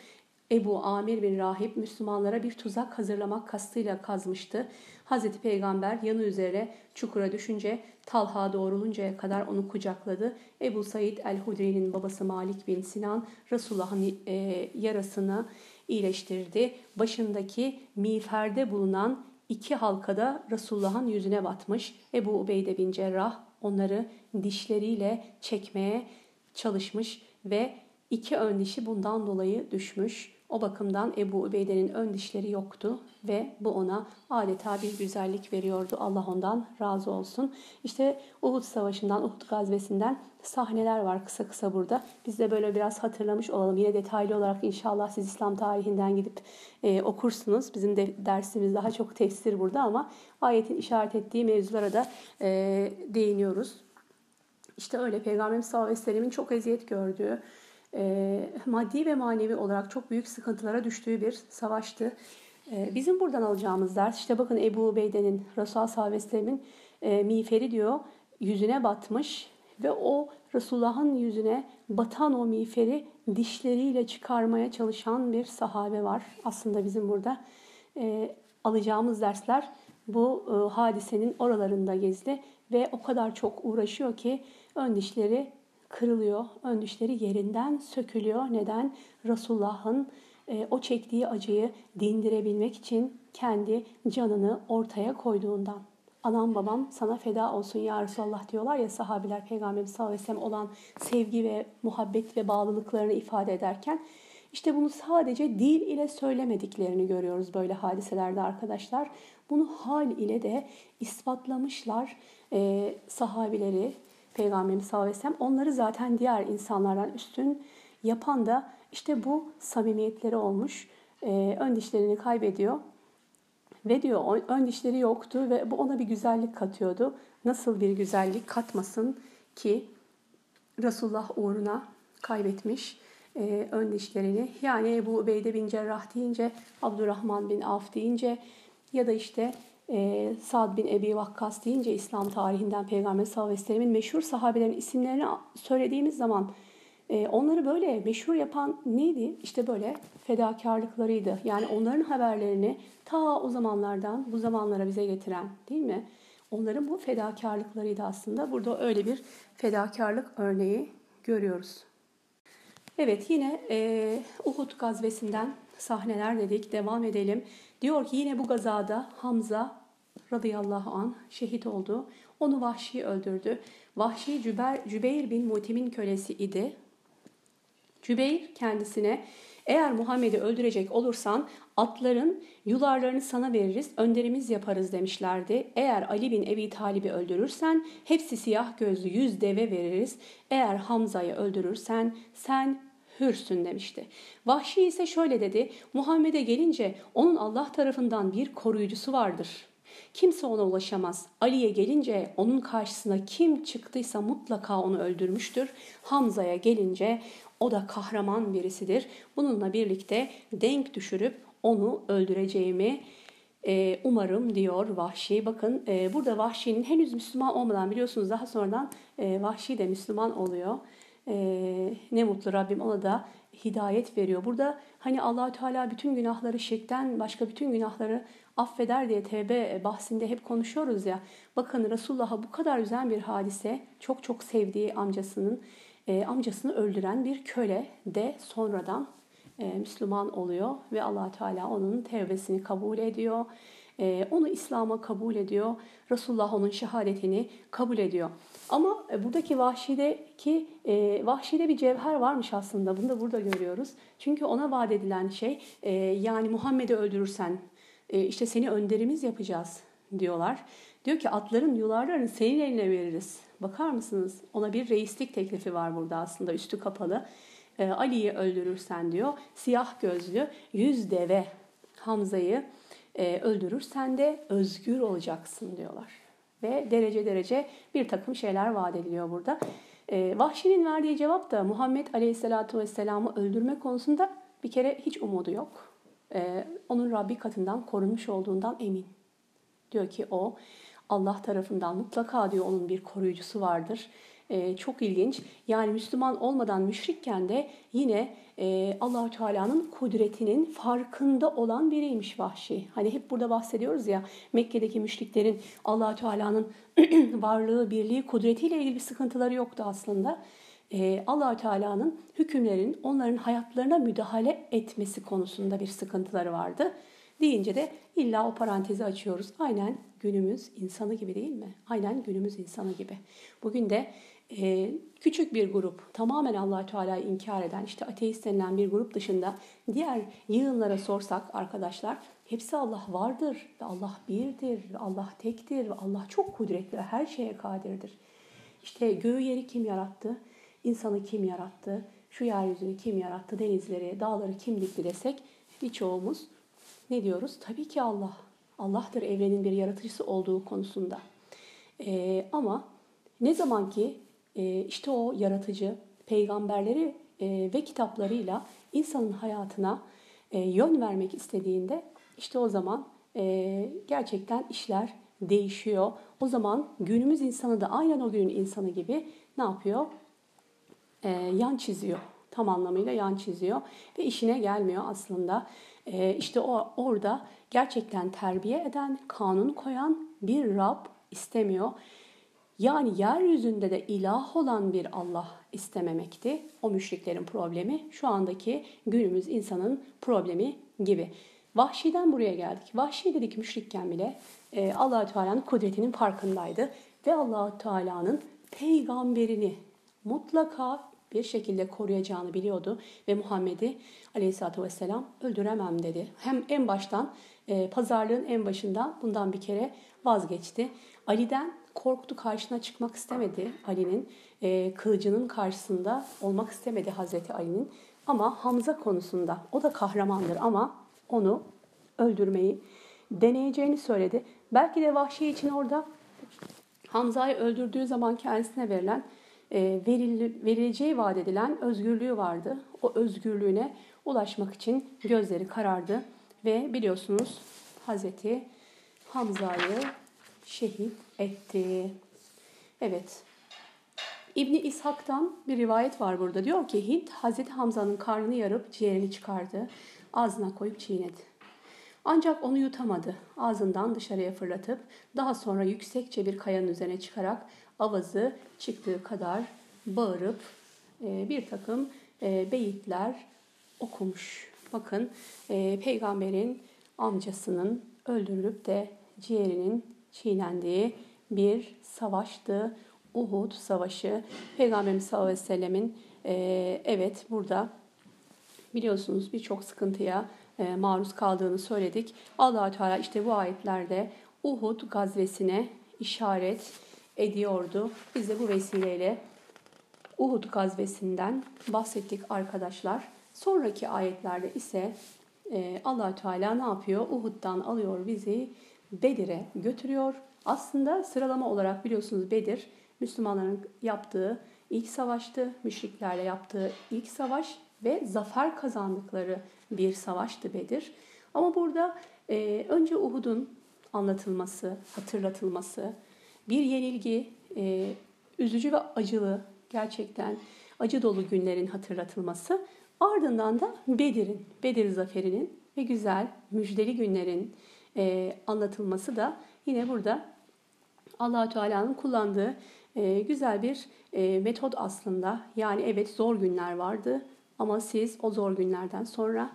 Ebu Amir bin Rahip Müslümanlara bir tuzak hazırlamak kastıyla kazmıştı. Hazreti Peygamber yanı üzere çukura düşünce Talha doğruluncaya kadar onu kucakladı. Ebu Said el-Hudri'nin babası Malik bin Sinan Resulullah'ın e, yarasını iyileştirdi. Başındaki miğferde bulunan iki halkada Resulullah'ın yüzüne batmış. Ebu Ubeyde bin Cerrah onları dişleriyle çekmeye çalışmış ve İki ön dişi bundan dolayı düşmüş. O bakımdan Ebu Übeyde'nin ön dişleri yoktu ve bu ona adeta bir güzellik veriyordu. Allah ondan razı olsun. İşte Uhud Savaşı'ndan, Uhud gazvesinden sahneler var kısa kısa burada. Biz de böyle biraz hatırlamış olalım. Yine detaylı olarak inşallah siz İslam tarihinden gidip e, okursunuz. Bizim de dersimiz daha çok tefsir burada ama ayetin işaret ettiği mevzulara da e, değiniyoruz. İşte öyle Peygamberimiz sallallahu aleyhi ve sellemin çok eziyet gördüğü, e, maddi ve manevi olarak çok büyük sıkıntılara düştüğü bir savaştı. E, bizim buradan alacağımız ders işte bakın Ebu Ubeyde'nin Resulullah sallallahu aleyhi ve sellemin e, miğferi diyor yüzüne batmış ve o Resulullah'ın yüzüne batan o miğferi dişleriyle çıkarmaya çalışan bir sahabe var. Aslında bizim burada e, alacağımız dersler bu e, hadisenin oralarında gezdi ve o kadar çok uğraşıyor ki ön dişleri kırılıyor. Ön dişleri yerinden sökülüyor. Neden? Resulullah'ın e, o çektiği acıyı dindirebilmek için kendi canını ortaya koyduğundan. Anam babam sana feda olsun ya Resulallah diyorlar ya sahabiler Peygamberimiz sallallahu aleyhi ve sellem olan sevgi ve muhabbet ve bağlılıklarını ifade ederken işte bunu sadece dil ile söylemediklerini görüyoruz böyle hadiselerde arkadaşlar. Bunu hal ile de ispatlamışlar e, sahabileri, Peygamberimiz sallallahu aleyhi ve sellem onları zaten diğer insanlardan üstün yapan da işte bu samimiyetleri olmuş. Ee, ön dişlerini kaybediyor. Ve diyor ön dişleri yoktu ve bu ona bir güzellik katıyordu. Nasıl bir güzellik katmasın ki Resulullah uğruna kaybetmiş e, ön dişlerini. Yani Ebu Ubeyde bin Cerrah deyince, Abdurrahman bin Avf deyince ya da işte e, Sad bin Ebi Vakkas deyince İslam tarihinden Peygamber sallallahu aleyhi ve sellemin meşhur sahabelerin isimlerini söylediğimiz zaman e, onları böyle meşhur yapan neydi? İşte böyle fedakarlıklarıydı. Yani onların haberlerini ta o zamanlardan bu zamanlara bize getiren değil mi? Onların bu fedakarlıklarıydı aslında. Burada öyle bir fedakarlık örneği görüyoruz. Evet yine e, Uhud gazvesinden sahneler dedik. Devam edelim. Diyor ki yine bu gazada Hamza radıyallahu an şehit oldu. Onu Vahşi öldürdü. Vahşi Cüber, Cübeyr bin Mutim'in kölesi idi. Cübeyr kendisine eğer Muhammed'i öldürecek olursan atların yularlarını sana veririz, önderimiz yaparız demişlerdi. Eğer Ali bin Ebi Talib'i öldürürsen hepsi siyah gözlü yüz deve veririz. Eğer Hamza'yı öldürürsen sen hürsün demişti. Vahşi ise şöyle dedi. Muhammed'e gelince onun Allah tarafından bir koruyucusu vardır. Kimse ona ulaşamaz. Ali'ye gelince onun karşısına kim çıktıysa mutlaka onu öldürmüştür. Hamza'ya gelince o da kahraman birisidir. Bununla birlikte denk düşürüp onu öldüreceğimi e, umarım diyor Vahşi. Bakın e, burada Vahşi'nin henüz Müslüman olmadan biliyorsunuz daha sonradan e, Vahşi de Müslüman oluyor. ne mutlu Rabbim ona da hidayet veriyor. Burada hani Allahü Teala bütün günahları şirkten başka bütün günahları affeder diye tevbe bahsinde hep konuşuyoruz ya. Bakın Resulullah'a bu kadar üzen bir hadise çok çok sevdiği amcasının e, amcasını öldüren bir köle de sonradan e, Müslüman oluyor ve allah Teala onun tevbesini kabul ediyor. E, onu İslam'a kabul ediyor. Resulullah onun şehadetini kabul ediyor. Ama e, buradaki vahşideki e, vahşide bir cevher varmış aslında. Bunu da burada görüyoruz. Çünkü ona vaat edilen şey e, yani Muhammed'i öldürürsen e, işte seni önderimiz yapacağız diyorlar. Diyor ki atların yularlarını senin eline veririz. Bakar mısınız? Ona bir reislik teklifi var burada aslında üstü kapalı. E, Ali'yi öldürürsen diyor siyah gözlü yüz deve Hamza'yı e, öldürürsen de özgür olacaksın diyorlar. Ve derece derece bir takım şeyler vaat ediliyor burada. E, Vahşi'nin verdiği cevap da Muhammed Aleyhisselatü Vesselam'ı öldürme konusunda bir kere hiç umudu yok. E, onun Rabbi katından korunmuş olduğundan emin. Diyor ki o Allah tarafından mutlaka diyor onun bir koruyucusu vardır. Ee, çok ilginç. Yani Müslüman olmadan müşrikken de yine e, Allahu Teala'nın kudretinin farkında olan biriymiş vahşi. Hani hep burada bahsediyoruz ya Mekke'deki müşriklerin Allahu Teala'nın <clears throat> varlığı, birliği, kudretiyle ilgili bir sıkıntıları yoktu aslında. Ee, Allahu Teala'nın hükümlerin onların hayatlarına müdahale etmesi konusunda bir sıkıntıları vardı deyince de illa o parantezi açıyoruz. Aynen günümüz insanı gibi değil mi? Aynen günümüz insanı gibi. Bugün de e, küçük bir grup tamamen allah Teala'yı inkar eden işte ateist denilen bir grup dışında diğer yığınlara sorsak arkadaşlar hepsi Allah vardır ve Allah birdir ve Allah tektir ve Allah çok kudretli ve her şeye kadirdir. İşte göğü yeri kim yarattı? İnsanı kim yarattı? Şu yeryüzünü kim yarattı? Denizleri, dağları kim dikti desek birçoğumuz ne diyoruz? Tabii ki Allah. Allah'tır evrenin bir yaratıcısı olduğu konusunda. Ee, ama ne zaman ki e, işte o yaratıcı peygamberleri e, ve kitaplarıyla insanın hayatına e, yön vermek istediğinde işte o zaman e, gerçekten işler değişiyor. O zaman günümüz insanı da aynen o günün insanı gibi ne yapıyor? E, yan çiziyor. Tam anlamıyla yan çiziyor ve işine gelmiyor aslında. E, işte o orada gerçekten terbiye eden, kanun koyan bir Rab istemiyor. Yani yeryüzünde de ilah olan bir Allah istememekti. O müşriklerin problemi şu andaki günümüz insanın problemi gibi. Vahşi'den buraya geldik. Vahşi dedik müşrikken bile e, allah Teala'nın kudretinin farkındaydı. Ve allah Teala'nın peygamberini mutlaka bir şekilde koruyacağını biliyordu. Ve Muhammed'i aleyhissalatü vesselam öldüremem dedi. Hem en baştan e, pazarlığın en başından bundan bir kere vazgeçti. Ali'den korktu karşına çıkmak istemedi Ali'nin. E, kılıcının karşısında olmak istemedi Hazreti Ali'nin. Ama Hamza konusunda o da kahramandır ama onu öldürmeyi deneyeceğini söyledi. Belki de Vahşi için orada Hamza'yı öldürdüğü zaman kendisine verilen e, verileceği vaat edilen özgürlüğü vardı. O özgürlüğüne ulaşmak için gözleri karardı ve biliyorsunuz Hazreti Hamza'yı şehit etti. Evet. İbni İshak'tan bir rivayet var burada. Diyor ki Hint Hazreti Hamza'nın karnını yarıp ciğerini çıkardı. Ağzına koyup çiğnedi. Ancak onu yutamadı. Ağzından dışarıya fırlatıp daha sonra yüksekçe bir kayanın üzerine çıkarak avazı çıktığı kadar bağırıp e, bir takım e, beyitler okumuş. Bakın e, peygamberin amcasının öldürülüp de ciğerinin çiğnendiği bir savaştı. Uhud Savaşı. Peygamberimiz sallallahu aleyhi ve sellemin evet burada biliyorsunuz birçok sıkıntıya maruz kaldığını söyledik. allah Teala işte bu ayetlerde Uhud gazvesine işaret ediyordu. Biz de bu vesileyle Uhud gazvesinden bahsettik arkadaşlar. Sonraki ayetlerde ise e, allah Teala ne yapıyor? Uhud'dan alıyor bizi Bedir'e götürüyor. Aslında sıralama olarak biliyorsunuz Bedir Müslümanların yaptığı ilk savaştı. Müşriklerle yaptığı ilk savaş ve zafer kazandıkları bir savaştı Bedir. Ama burada e, önce Uhud'un anlatılması, hatırlatılması, bir yenilgi, e, üzücü ve acılı, gerçekten acı dolu günlerin hatırlatılması, ardından da Bedir'in, Bedir zaferinin ve güzel, müjdeli günlerin e, anlatılması da yine burada allah Teala'nın kullandığı e, güzel bir e, metot aslında. Yani evet zor günler vardı ama siz o zor günlerden sonra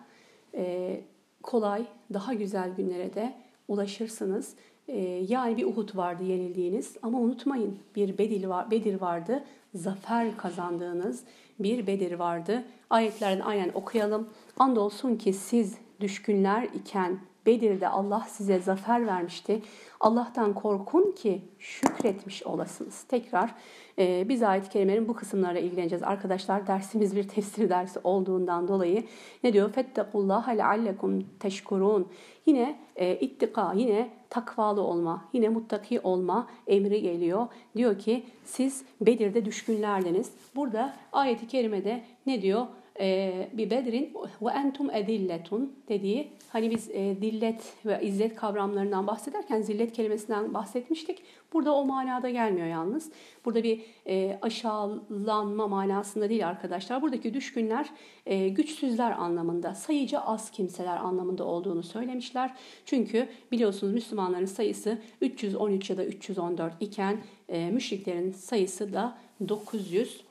e, kolay, daha güzel günlere de ulaşırsınız. E, yani bir Uhud vardı yenildiğiniz ama unutmayın bir Bedir, var, Bedir vardı. Zafer kazandığınız bir Bedir vardı. Ayetlerden aynen okuyalım. Andolsun ki siz düşkünler iken Bedir'de Allah size zafer vermişti. Allah'tan korkun ki şükretmiş olasınız. Tekrar e, biz ayet-i kerimenin bu kısımlarla ilgileneceğiz. Arkadaşlar dersimiz bir tefsir dersi olduğundan dolayı ne diyor? Fettekullaha leallekum teşkurun. Yine e, ittika, yine takvalı olma, yine muttaki olma emri geliyor. Diyor ki siz Bedir'de düşkünlerdiniz. Burada ayeti kerimede ne diyor? Ee, bir bedrin ve entum edilletun dediği hani biz e, dillet ve izzet kavramlarından bahsederken zillet kelimesinden bahsetmiştik. Burada o manada gelmiyor yalnız. Burada bir e, aşağılanma manasında değil arkadaşlar. Buradaki düşkünler e, güçsüzler anlamında, sayıca az kimseler anlamında olduğunu söylemişler. Çünkü biliyorsunuz Müslümanların sayısı 313 ya da 314 iken e, müşriklerin sayısı da 900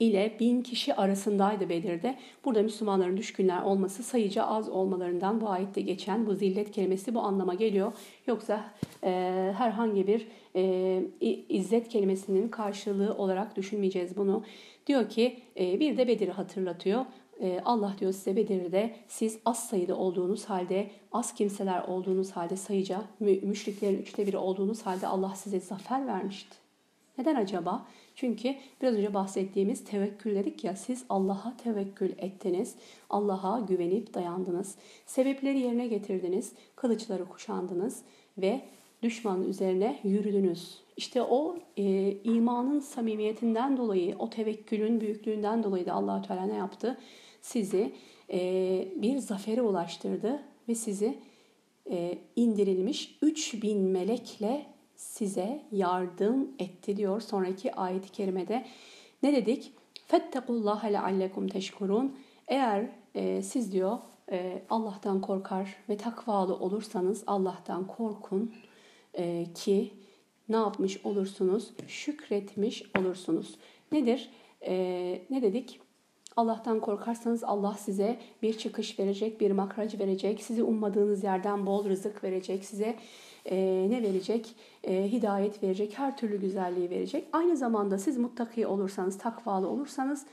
ile bin kişi arasındaydı Bedir'de. Burada Müslümanların düşkünler olması sayıca az olmalarından bu ayette geçen bu zillet kelimesi bu anlama geliyor. Yoksa e, herhangi bir e, izzet kelimesinin karşılığı olarak düşünmeyeceğiz bunu. Diyor ki e, bir de Bedir'i hatırlatıyor. E, Allah diyor size Bedir'de siz az sayıda olduğunuz halde, az kimseler olduğunuz halde sayıca, müşriklerin üçte biri olduğunuz halde Allah size zafer vermişti. Neden acaba? Çünkü biraz önce bahsettiğimiz tevekkül dedik ya siz Allah'a tevekkül ettiniz. Allah'a güvenip dayandınız. Sebepleri yerine getirdiniz. Kılıçları kuşandınız ve düşmanın üzerine yürüdünüz. İşte o e, imanın samimiyetinden dolayı, o tevekkülün büyüklüğünden dolayı da allah Teala ne yaptı? Sizi e, bir zafere ulaştırdı ve sizi e, indirilmiş 3000 melekle size yardım etti diyor sonraki ayet-i kerimede. Ne dedik? Fettekullaha leallekum teşkurun. Eğer e, siz diyor e, Allah'tan korkar ve takvalı olursanız Allah'tan korkun e, ki ne yapmış olursunuz? Şükretmiş olursunuz. Nedir? E, ne dedik? Allah'tan korkarsanız Allah size bir çıkış verecek, bir makraj verecek, sizi ummadığınız yerden bol rızık verecek, size e, ne verecek? E, hidayet verecek, her türlü güzelliği verecek. Aynı zamanda siz muttaki olursanız, takvalı olursanız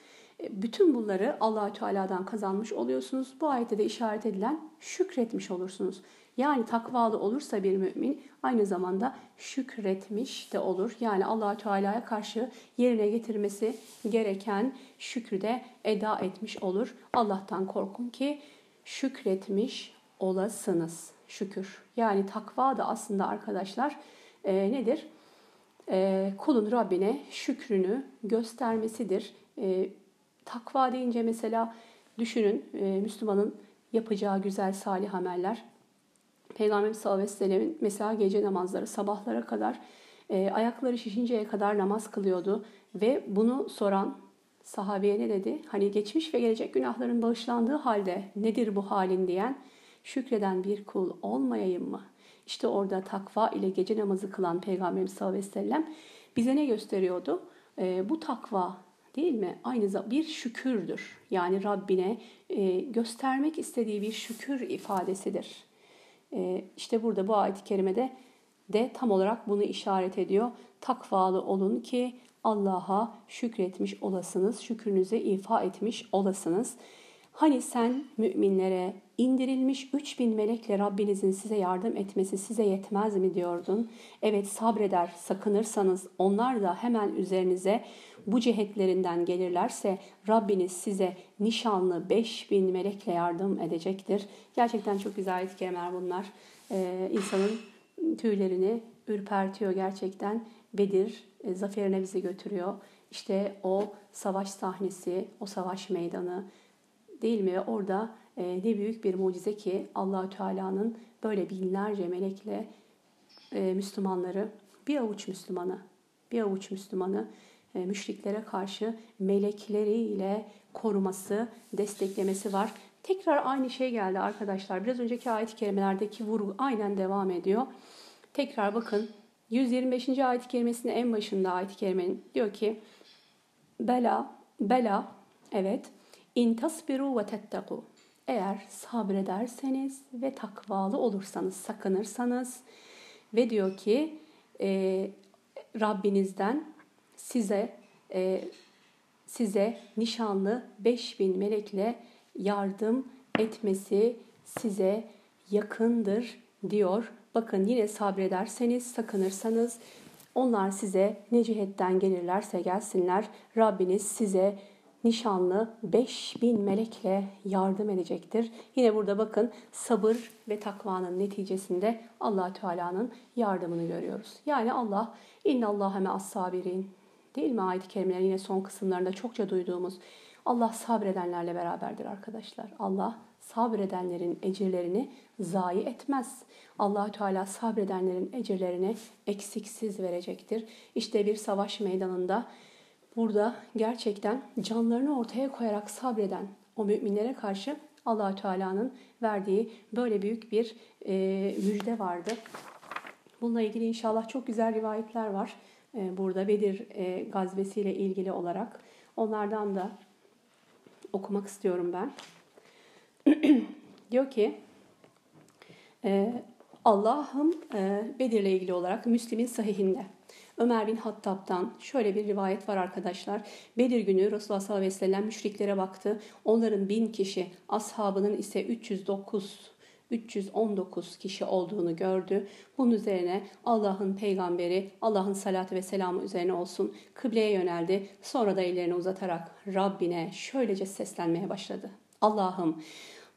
e, bütün bunları allah Teala'dan kazanmış oluyorsunuz. Bu ayette de işaret edilen şükretmiş olursunuz. Yani takvalı olursa bir mümin aynı zamanda şükretmiş de olur. Yani allah Teala'ya karşı yerine getirmesi gereken şükrü de eda etmiş olur. Allah'tan korkun ki şükretmiş olasınız. Şükür. Yani takva da aslında arkadaşlar e, nedir? E, kulun Rabbine şükrünü göstermesidir. E, takva deyince mesela düşünün e, Müslümanın yapacağı güzel salih ameller. Peygamber sallallahu aleyhi ve sellemin mesela gece namazları sabahlara kadar e, ayakları şişinceye kadar namaz kılıyordu ve bunu soran sahabeye ne dedi? Hani geçmiş ve gelecek günahların bağışlandığı halde nedir bu halin diyen şükreden bir kul olmayayım mı? İşte orada takva ile gece namazı kılan Peygamberimiz sallallahu aleyhi ve sellem bize ne gösteriyordu? E, bu takva değil mi? Aynı zamanda bir şükürdür. Yani Rabbine e, göstermek istediği bir şükür ifadesidir. E, işte burada bu ayet-i kerimede de tam olarak bunu işaret ediyor. Takvalı olun ki Allah'a şükretmiş olasınız, şükrünüzü ifa etmiş olasınız. Hani sen müminlere indirilmiş 3000 melekle Rabbinizin size yardım etmesi size yetmez mi diyordun? Evet sabreder, sakınırsanız onlar da hemen üzerinize bu cihetlerinden gelirlerse Rabbiniz size nişanlı 5000 melekle yardım edecektir. Gerçekten çok güzel ayet kelimeler bunlar. Ee, insanın tüylerini ürpertiyor gerçekten. Bedir e, zaferine bizi götürüyor. İşte o savaş sahnesi, o savaş meydanı değil mi? Orada e, ne büyük bir mucize ki Allahü Teala'nın böyle binlerce melekle e, Müslümanları, bir avuç Müslümanı, bir avuç Müslümanı e, müşriklere karşı melekleriyle koruması, desteklemesi var. Tekrar aynı şey geldi arkadaşlar. Biraz önceki ayet-i kerimelerdeki vurgu aynen devam ediyor. Tekrar bakın 125. ayet-i kerimesinin en başında ayet-i kerimenin diyor ki Bela, bela, evet. İn tasbiru ve tetteku. Eğer sabrederseniz ve takvalı olursanız, sakınırsanız ve diyor ki e, Rabbinizden size e, size nişanlı 5000 melekle yardım etmesi size yakındır diyor. Bakın yine sabrederseniz, sakınırsanız onlar size ne cihetten gelirlerse gelsinler Rabbiniz size nişanlı 5000 melekle yardım edecektir. Yine burada bakın sabır ve takvanın neticesinde allah Teala'nın yardımını görüyoruz. Yani Allah inna Allah'a as sabirin değil mi ayet-i kerimeler yine son kısımlarında çokça duyduğumuz Allah sabredenlerle beraberdir arkadaşlar. Allah sabredenlerin ecirlerini zayi etmez. allah Teala sabredenlerin ecirlerini eksiksiz verecektir. İşte bir savaş meydanında burada gerçekten canlarını ortaya koyarak sabreden o müminlere karşı allah Teala'nın verdiği böyle büyük bir e, müjde vardı. Bununla ilgili inşallah çok güzel rivayetler var. E, burada Bedir e, gazvesiyle ilgili olarak Onlardan da okumak istiyorum ben. <clears throat> Diyor ki e, Allah'ım e, Bedir'le ilgili olarak Müslim'in sahihinde Ömer bin Hattab'dan şöyle bir rivayet var arkadaşlar. Bedir günü Resulullah sallallahu aleyhi ve sellem müşriklere baktı. Onların bin kişi, ashabının ise 309 319 kişi olduğunu gördü. Bunun üzerine Allah'ın peygamberi, Allah'ın salatı ve selamı üzerine olsun kıbleye yöneldi. Sonra da ellerini uzatarak Rabbine şöylece seslenmeye başladı. Allah'ım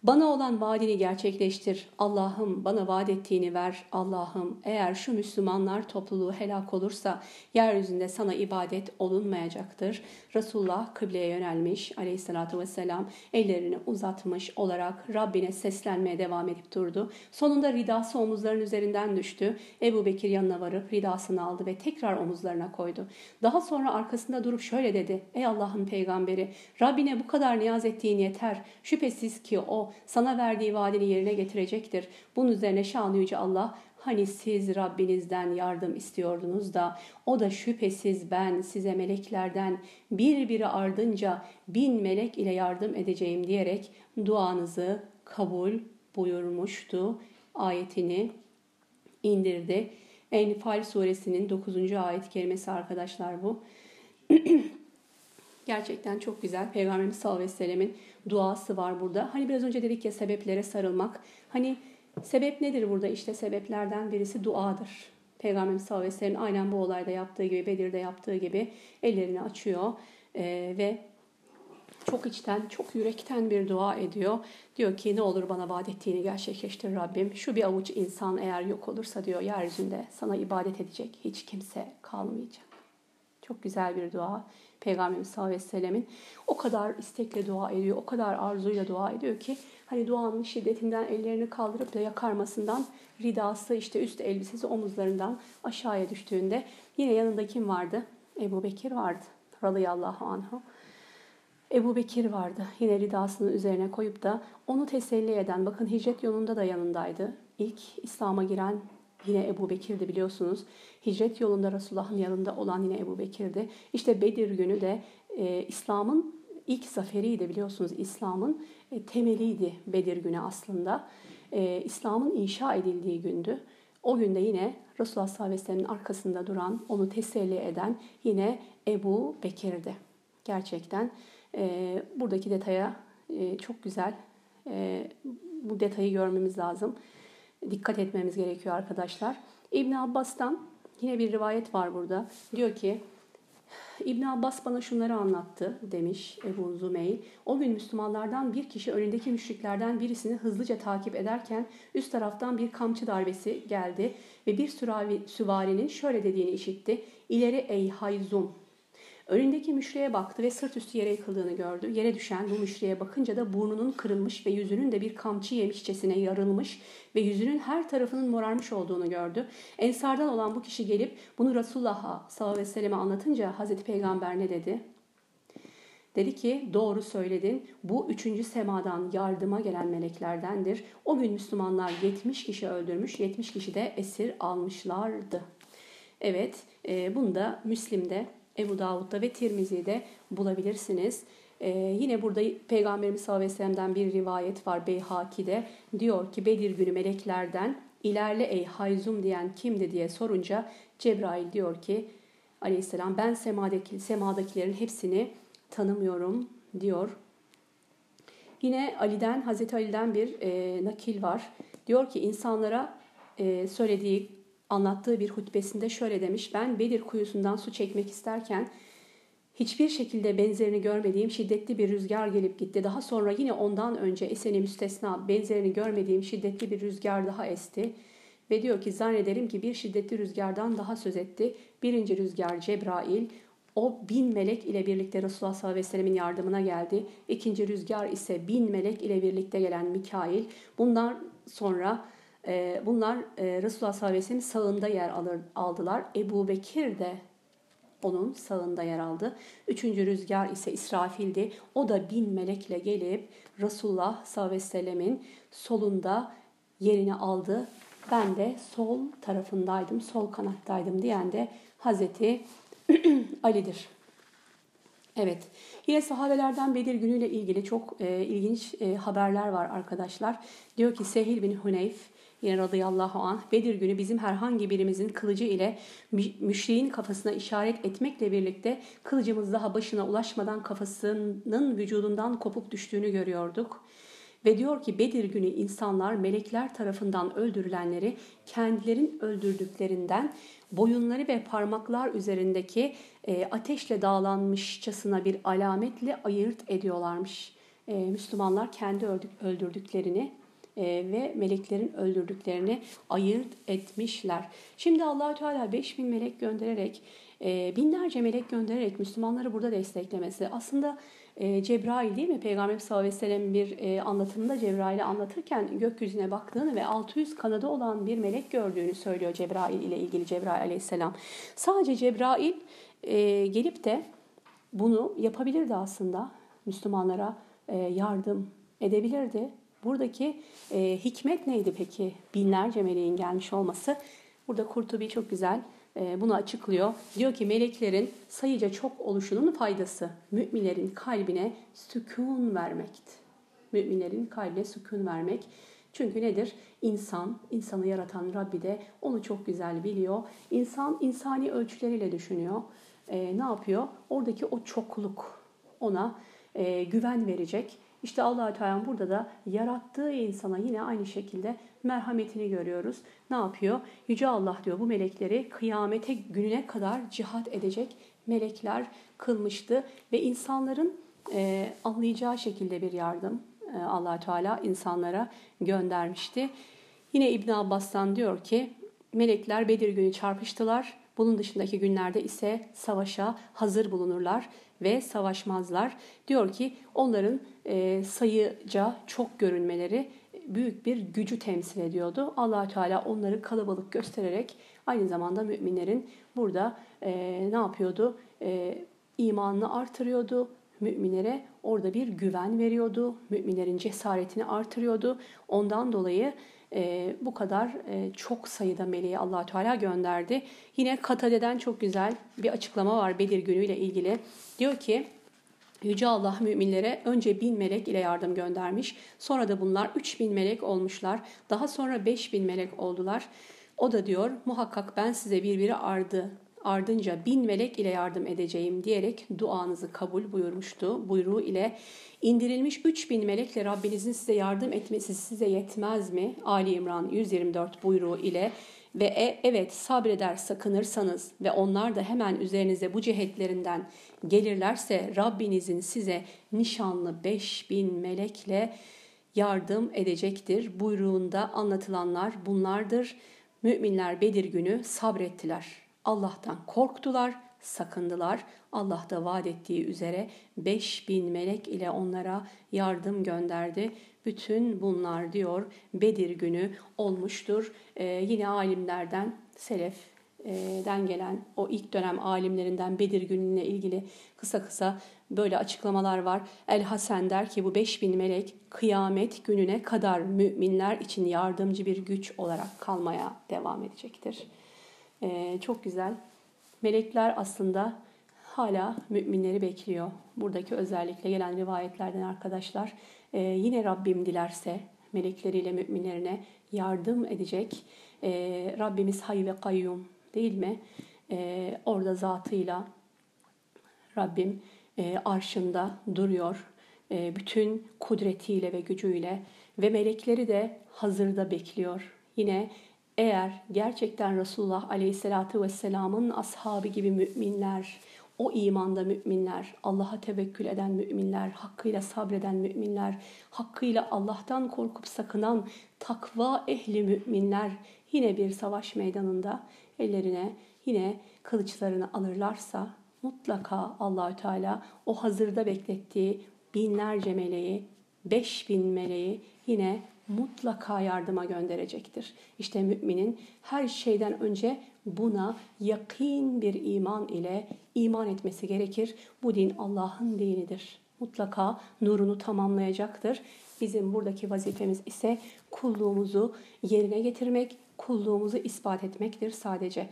bana olan vaadini gerçekleştir. Allah'ım bana vaat ettiğini ver. Allah'ım eğer şu Müslümanlar topluluğu helak olursa yeryüzünde sana ibadet olunmayacaktır. Resulullah kıbleye yönelmiş aleyhissalatü vesselam ellerini uzatmış olarak Rabbine seslenmeye devam edip durdu. Sonunda ridası omuzların üzerinden düştü. Ebu Bekir yanına varıp ridasını aldı ve tekrar omuzlarına koydu. Daha sonra arkasında durup şöyle dedi. Ey Allah'ın peygamberi Rabbine bu kadar niyaz ettiğin yeter. Şüphesiz ki o sana verdiği vaadini yerine getirecektir. Bunun üzerine şanlı yüce Allah Hani siz Rabbinizden yardım istiyordunuz da o da şüphesiz ben size meleklerden bir biri ardınca bin melek ile yardım edeceğim diyerek duanızı kabul buyurmuştu. Ayetini indirdi. Enfal suresinin 9. ayet kelimesi arkadaşlar bu. <clears throat> Gerçekten çok güzel. Peygamberimiz sallallahu aleyhi ve sellemin duası var burada. Hani biraz önce dedik ya sebeplere sarılmak. Hani sebep nedir burada? İşte sebeplerden birisi duadır. Peygamberimiz sallallahu aleyhi ve sellem aynen bu olayda yaptığı gibi, Bedir'de yaptığı gibi ellerini açıyor ee, ve çok içten, çok yürekten bir dua ediyor. Diyor ki ne olur bana vaat ettiğini gerçekleştir Rabbim. Şu bir avuç insan eğer yok olursa diyor yeryüzünde sana ibadet edecek hiç kimse kalmayacak. Çok güzel bir dua. Peygamberimiz sallallahu aleyhi ve sellemin o kadar istekle dua ediyor, o kadar arzuyla dua ediyor ki hani duanın şiddetinden ellerini kaldırıp da yakarmasından ridası işte üst elbisesi omuzlarından aşağıya düştüğünde yine yanında kim vardı? Ebu Bekir vardı. Radıyallahu anhu. Ebu Bekir vardı. Yine ridasını üzerine koyup da onu teselli eden, bakın hicret yolunda da yanındaydı. İlk İslam'a giren Yine Ebu Bekir'di biliyorsunuz. Hicret yolunda Resulullah'ın yanında olan yine Ebu Bekir'di. İşte Bedir günü de e, İslam'ın ilk zaferiydi biliyorsunuz. İslam'ın e, temeliydi Bedir günü aslında. E, İslam'ın inşa edildiği gündü. O günde yine Resulullah sallallahu aleyhi ve sellem'in arkasında duran, onu teselli eden yine Ebu Bekir'di. Gerçekten e, buradaki detaya e, çok güzel e, bu detayı görmemiz lazım dikkat etmemiz gerekiyor arkadaşlar. İbn Abbas'tan yine bir rivayet var burada. Diyor ki İbn Abbas bana şunları anlattı demiş Ebu Zümeyl. O gün Müslümanlardan bir kişi önündeki müşriklerden birisini hızlıca takip ederken üst taraftan bir kamçı darbesi geldi ve bir süravi, süvarinin şöyle dediğini işitti. İleri ey hayzum Önündeki müşriye baktı ve sırt üstü yere yıkıldığını gördü. Yere düşen bu müşriye bakınca da burnunun kırılmış ve yüzünün de bir kamçı yemişçesine yarılmış ve yüzünün her tarafının morarmış olduğunu gördü. Ensardan olan bu kişi gelip bunu Resulullah'a sallallahu aleyhi ve selleme anlatınca Hazreti Peygamber ne dedi? Dedi ki doğru söyledin bu üçüncü semadan yardıma gelen meleklerdendir. O gün Müslümanlar 70 kişi öldürmüş 70 kişi de esir almışlardı. Evet e, bunu da Müslim'de Ebu Davud'da ve Tirmizi'de bulabilirsiniz. Ee, yine burada Peygamberimiz sallallahu aleyhi ve sellem'den bir rivayet var Beyhaki'de. Diyor ki Bedir günü meleklerden ilerle ey hayzum diyen kimdi diye sorunca Cebrail diyor ki aleyhisselam ben semadaki, semadakilerin hepsini tanımıyorum diyor. Yine Ali'den, Hazreti Ali'den bir e, nakil var. Diyor ki insanlara e, söylediği anlattığı bir hutbesinde şöyle demiş. Ben Bedir kuyusundan su çekmek isterken hiçbir şekilde benzerini görmediğim şiddetli bir rüzgar gelip gitti. Daha sonra yine ondan önce eseni müstesna benzerini görmediğim şiddetli bir rüzgar daha esti. Ve diyor ki zannederim ki bir şiddetli rüzgardan daha söz etti. Birinci rüzgar Cebrail, o bin melek ile birlikte Resulullah sallallahu aleyhi ve sellemin yardımına geldi. İkinci rüzgar ise bin melek ile birlikte gelen Mikail. Bundan sonra e, bunlar e, Resulullah sallallahu aleyhi ve sellem'in sağında yer alır, aldılar. Ebu Bekir de onun sağında yer aldı. Üçüncü rüzgar ise İsrafil'di. O da bin melekle gelip Resulullah sallallahu aleyhi ve sellemin solunda yerini aldı. Ben de sol tarafındaydım, sol kanattaydım diyen de Hazreti <clears throat> Ali'dir. Evet. Yine sahabelerden Bedir günüyle ilgili çok e, ilginç e, haberler var arkadaşlar. Diyor ki Sehil bin Huneyf radıyallahu anh Bedir günü bizim herhangi birimizin kılıcı ile müşriğin kafasına işaret etmekle birlikte kılıcımız daha başına ulaşmadan kafasının vücudundan kopup düştüğünü görüyorduk. Ve diyor ki Bedir günü insanlar melekler tarafından öldürülenleri kendilerin öldürdüklerinden boyunları ve parmaklar üzerindeki e, ateşle dağlanmışçasına bir alametle ayırt ediyorlarmış. E, Müslümanlar kendi öldürdüklerini ve meleklerin öldürdüklerini ayırt etmişler. Şimdi allah Teala 5000 melek göndererek, e, binlerce melek göndererek Müslümanları burada desteklemesi aslında e, Cebrail değil mi? Peygamber sallallahu aleyhi ve sellem bir e, anlatımında Cebrail'i anlatırken gökyüzüne baktığını ve 600 kanadı olan bir melek gördüğünü söylüyor Cebrail ile ilgili Cebrail aleyhisselam. Sadece Cebrail e, gelip de bunu yapabilirdi aslında. Müslümanlara e, yardım edebilirdi. Buradaki e, hikmet neydi peki? Binlerce meleğin gelmiş olması. Burada Kurtubi çok güzel e, bunu açıklıyor. Diyor ki meleklerin sayıca çok oluşunun faydası müminlerin kalbine sükun vermekti. Müminlerin kalbine sükun vermek. Çünkü nedir? İnsan, insanı yaratan Rabbi de onu çok güzel biliyor. İnsan insani ölçüleriyle düşünüyor. E, ne yapıyor? Oradaki o çokluk ona e, güven verecek işte allah Teala burada da yarattığı insana yine aynı şekilde merhametini görüyoruz. Ne yapıyor? Yüce Allah diyor bu melekleri kıyamete gününe kadar cihat edecek melekler kılmıştı ve insanların e, anlayacağı şekilde bir yardım e, allah Teala insanlara göndermişti. Yine İbn Abbas'tan diyor ki melekler Bedir günü çarpıştılar. Bunun dışındaki günlerde ise savaşa hazır bulunurlar ve savaşmazlar. Diyor ki onların e, sayıca çok görünmeleri büyük bir gücü temsil ediyordu. allah Teala onları kalabalık göstererek aynı zamanda müminlerin burada e, ne yapıyordu? E, imanını artırıyordu. Müminlere orada bir güven veriyordu. Müminlerin cesaretini artırıyordu. Ondan dolayı e, bu kadar e, çok sayıda meleği allah Teala gönderdi. Yine Katade'den çok güzel bir açıklama var Bedir günüyle ilgili. Diyor ki Yüce Allah müminlere önce bin melek ile yardım göndermiş. Sonra da bunlar üç bin melek olmuşlar. Daha sonra beş bin melek oldular. O da diyor muhakkak ben size birbiri ardı ardınca bin melek ile yardım edeceğim diyerek duanızı kabul buyurmuştu. Buyruğu ile indirilmiş üç bin melekle Rabbinizin size yardım etmesi size yetmez mi? Ali İmran 124 buyruğu ile ve e, evet sabreder sakınırsanız ve onlar da hemen üzerinize bu cihetlerinden gelirlerse Rabbinizin size nişanlı beş bin melekle yardım edecektir. Buyruğunda anlatılanlar bunlardır. Müminler Bedir günü sabrettiler. Allah'tan korktular, sakındılar. Allah da vaat ettiği üzere beş bin melek ile onlara yardım gönderdi. Bütün bunlar diyor Bedir günü olmuştur. Ee, yine alimlerden, selefden gelen o ilk dönem alimlerinden Bedir gününe ilgili kısa kısa böyle açıklamalar var. El Hasan der ki bu 5000 melek kıyamet gününe kadar müminler için yardımcı bir güç olarak kalmaya devam edecektir. Ee, çok güzel. Melekler aslında hala müminleri bekliyor. Buradaki özellikle gelen rivayetlerden arkadaşlar ee, yine Rabbim dilerse melekleriyle müminlerine yardım edecek. Ee, Rabbimiz hay ve kayyum değil mi? Ee, orada zatıyla Rabbim e, arşında duruyor. Bütün kudretiyle ve gücüyle ve melekleri de hazırda bekliyor. Yine eğer gerçekten Resulullah Aleyhisselatü Vesselam'ın ashabı gibi müminler, o imanda müminler, Allah'a tevekkül eden müminler, hakkıyla sabreden müminler, hakkıyla Allah'tan korkup sakınan takva ehli müminler yine bir savaş meydanında ellerine yine kılıçlarını alırlarsa mutlaka Allahü Teala o hazırda beklettiği binlerce meleği, beş bin meleği yine mutlaka yardıma gönderecektir. İşte müminin her şeyden önce buna yakin bir iman ile iman etmesi gerekir. Bu din Allah'ın dinidir. Mutlaka nurunu tamamlayacaktır. Bizim buradaki vazifemiz ise kulluğumuzu yerine getirmek, kulluğumuzu ispat etmektir sadece.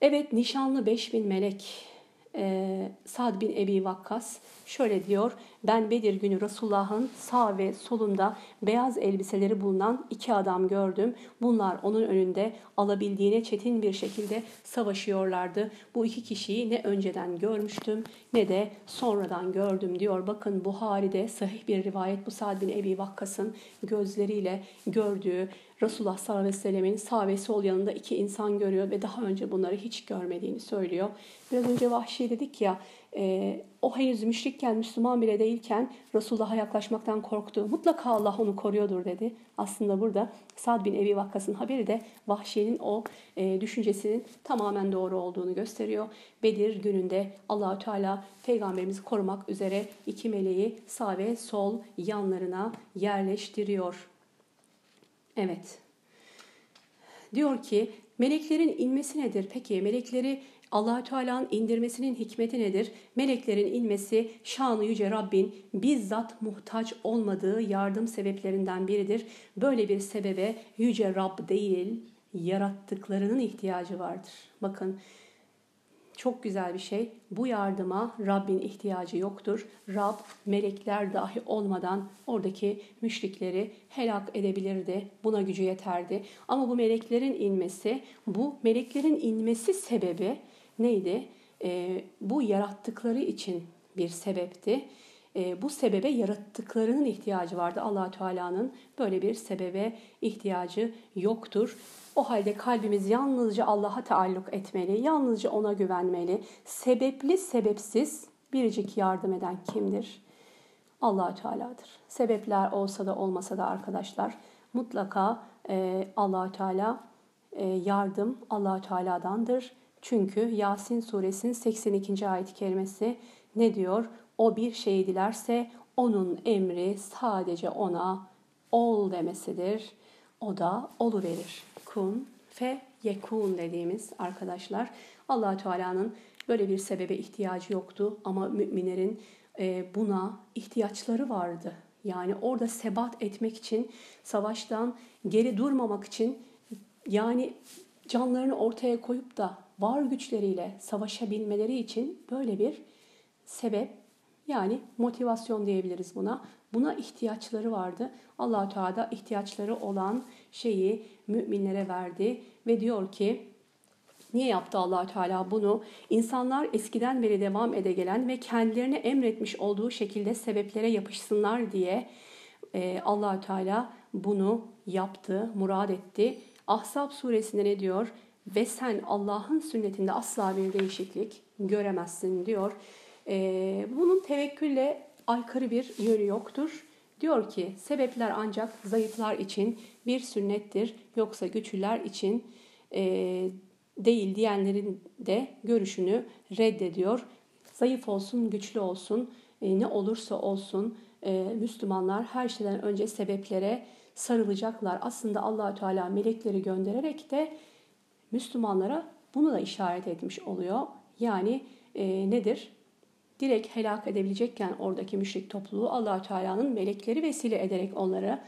Evet nişanlı 5000 melek e, Sad bin Ebi Vakkas şöyle diyor. Ben Bedir günü Resulullah'ın sağ ve solunda beyaz elbiseleri bulunan iki adam gördüm. Bunlar onun önünde alabildiğine çetin bir şekilde savaşıyorlardı. Bu iki kişiyi ne önceden görmüştüm ne de sonradan gördüm diyor. Bakın Buhari'de sahih bir rivayet bu Sad bin Ebi Vakkas'ın gözleriyle gördüğü Resulullah sallallahu aleyhi ve sellemin sağ ve sol yanında iki insan görüyor ve daha önce bunları hiç görmediğini söylüyor. Biraz önce Vahşi dedik ya e, o henüz müşrikken Müslüman bile değilken Resulullah'a yaklaşmaktan korktu. Mutlaka Allah onu koruyordur dedi. Aslında burada Sad bin Ebi Vakkas'ın haberi de Vahşi'nin o e, düşüncesinin tamamen doğru olduğunu gösteriyor. Bedir gününde Allahü Teala peygamberimizi korumak üzere iki meleği sağ ve sol yanlarına yerleştiriyor. Evet. Diyor ki meleklerin inmesi nedir? Peki melekleri allah Teala'nın indirmesinin hikmeti nedir? Meleklerin inmesi şanı yüce Rabbin bizzat muhtaç olmadığı yardım sebeplerinden biridir. Böyle bir sebebe yüce Rab değil, yarattıklarının ihtiyacı vardır. Bakın çok güzel bir şey. Bu yardıma Rabbin ihtiyacı yoktur. Rab melekler dahi olmadan oradaki müşrikleri helak edebilirdi. Buna gücü yeterdi. Ama bu meleklerin inmesi, bu meleklerin inmesi sebebi neydi? E, bu yarattıkları için bir sebepti. E, bu sebebe yarattıklarının ihtiyacı vardı. allah Teala'nın böyle bir sebebe ihtiyacı yoktur. O halde kalbimiz yalnızca Allah'a taalluk etmeli, yalnızca ona güvenmeli. Sebepli sebepsiz biricik yardım eden kimdir? allah Teala'dır. Sebepler olsa da olmasa da arkadaşlar mutlaka e, allah Teala e, yardım allah Teala'dandır. Çünkü Yasin suresinin 82. ayet-i kerimesi ne diyor? O bir şey dilerse onun emri sadece ona ol demesidir. O da olu verir. Kun fe yekun dediğimiz arkadaşlar. allah Teala'nın böyle bir sebebe ihtiyacı yoktu ama müminlerin e, buna ihtiyaçları vardı. Yani orada sebat etmek için, savaştan geri durmamak için yani canlarını ortaya koyup da var güçleriyle savaşabilmeleri için böyle bir sebep yani motivasyon diyebiliriz buna. Buna ihtiyaçları vardı. allah Teala ihtiyaçları olan şeyi müminlere verdi ve diyor ki Niye yaptı allah Teala bunu? İnsanlar eskiden beri devam ede gelen ve kendilerine emretmiş olduğu şekilde sebeplere yapışsınlar diye e, allah Teala bunu yaptı, murad etti. Ahzab suresinde ne diyor? Ve sen Allah'ın sünnetinde asla bir değişiklik göremezsin diyor. E, bunun tevekkülle aykırı bir yönü yoktur. Diyor ki sebepler ancak zayıflar için bir sünnettir yoksa güçlüler için e, değil diyenlerin de görüşünü reddediyor. Zayıf olsun, güçlü olsun, e, ne olursa olsun e, Müslümanlar her şeyden önce sebeplere sarılacaklar. Aslında Allahü Teala melekleri göndererek de Müslümanlara bunu da işaret etmiş oluyor. Yani e, nedir? direkt helak edebilecekken oradaki müşrik topluluğu allah Teala'nın melekleri vesile ederek onları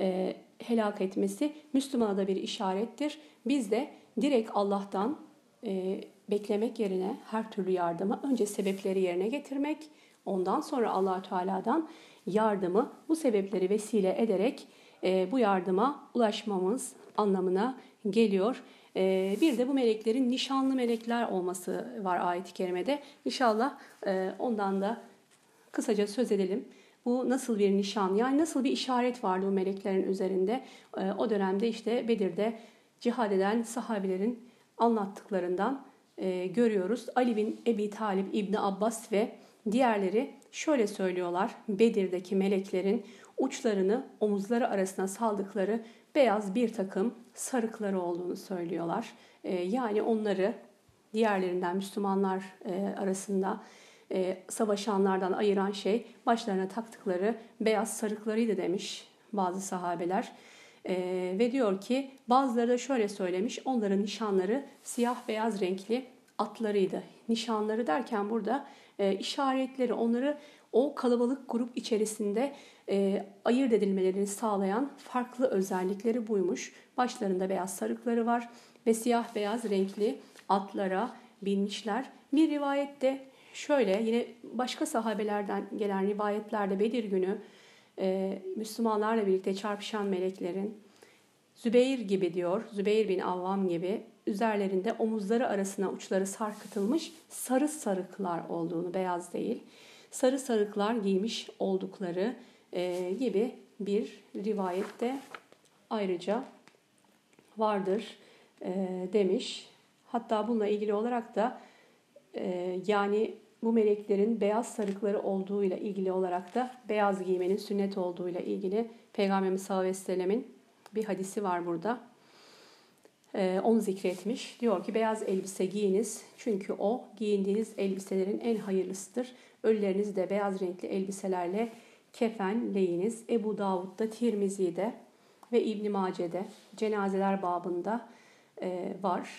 e, helak etmesi Müslümana da bir işarettir. Biz de direkt Allah'tan e, beklemek yerine her türlü yardımı önce sebepleri yerine getirmek, ondan sonra allah Teala'dan yardımı bu sebepleri vesile ederek e, bu yardıma ulaşmamız anlamına geliyor. Ee, bir de bu meleklerin nişanlı melekler olması var ayet-i kerimede. İnşallah e, ondan da kısaca söz edelim. Bu nasıl bir nişan yani nasıl bir işaret vardı bu meleklerin üzerinde? Ee, o dönemde işte Bedir'de cihad eden sahabilerin anlattıklarından e, görüyoruz. Ali bin Ebi Talib, İbni Abbas ve diğerleri şöyle söylüyorlar. Bedir'deki meleklerin uçlarını omuzları arasına saldıkları beyaz bir takım sarıkları olduğunu söylüyorlar. E, yani onları diğerlerinden Müslümanlar e, arasında e, savaşanlardan ayıran şey başlarına taktıkları beyaz sarıklarıydı demiş bazı sahabeler. E, ve diyor ki bazıları da şöyle söylemiş onların nişanları siyah beyaz renkli atlarıydı. Nişanları derken burada e, işaretleri onları o kalabalık grup içerisinde e, ayırt edilmelerini sağlayan farklı özellikleri buymuş. Başlarında beyaz sarıkları var ve siyah beyaz renkli atlara binmişler Bir rivayette şöyle yine başka sahabelerden gelen rivayetlerde Bedir günü e, Müslümanlarla birlikte çarpışan meleklerin Zübeyir gibi diyor, Zübeyir bin Avvam gibi üzerlerinde omuzları arasına uçları sarkıtılmış sarı sarıklar olduğunu, beyaz değil, sarı sarıklar giymiş oldukları e, gibi bir rivayette ayrıca vardır e, demiş. Hatta bununla ilgili olarak da e, yani bu meleklerin beyaz sarıkları olduğuyla ilgili olarak da beyaz giymenin sünnet olduğuyla ilgili Peygamberimiz sallallahu aleyhi ve sellemin bir hadisi var burada. Ee, onu zikretmiş. Diyor ki beyaz elbise giyiniz çünkü o giyindiğiniz elbiselerin en hayırlısıdır. Ölülerinizi de beyaz renkli elbiselerle kefenleyiniz. Ebu Davud'da, Tirmizi'de ve İbn Mace'de cenazeler babında e, var.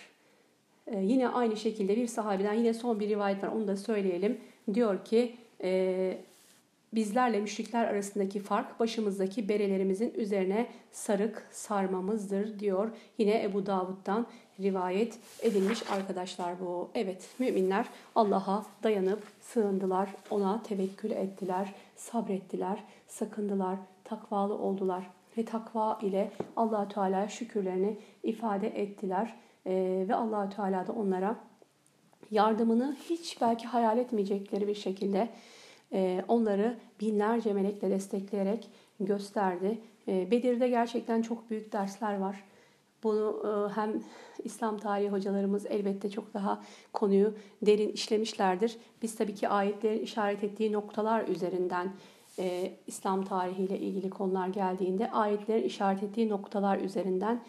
E, yine aynı şekilde bir sahabeden yine son bir rivayet var onu da söyleyelim. Diyor ki e, bizlerle müşrikler arasındaki fark başımızdaki berelerimizin üzerine sarık sarmamızdır diyor. Yine Ebu Davud'dan rivayet edilmiş arkadaşlar bu. Evet müminler Allah'a dayanıp sığındılar, ona tevekkül ettiler, sabrettiler, sakındılar, takvalı oldular ve takva ile allah Teala şükürlerini ifade ettiler. Ee, ve allah Teala da onlara yardımını hiç belki hayal etmeyecekleri bir şekilde e, onları binlerce melekle destekleyerek gösterdi. E, Bedir'de gerçekten çok büyük dersler var. Bunu e, hem İslam tarihi hocalarımız elbette çok daha konuyu derin işlemişlerdir. Biz tabii ki ayetlerin işaret ettiği noktalar üzerinden e, İslam tarihiyle ilgili konular geldiğinde ayetlerin işaret ettiği noktalar üzerinden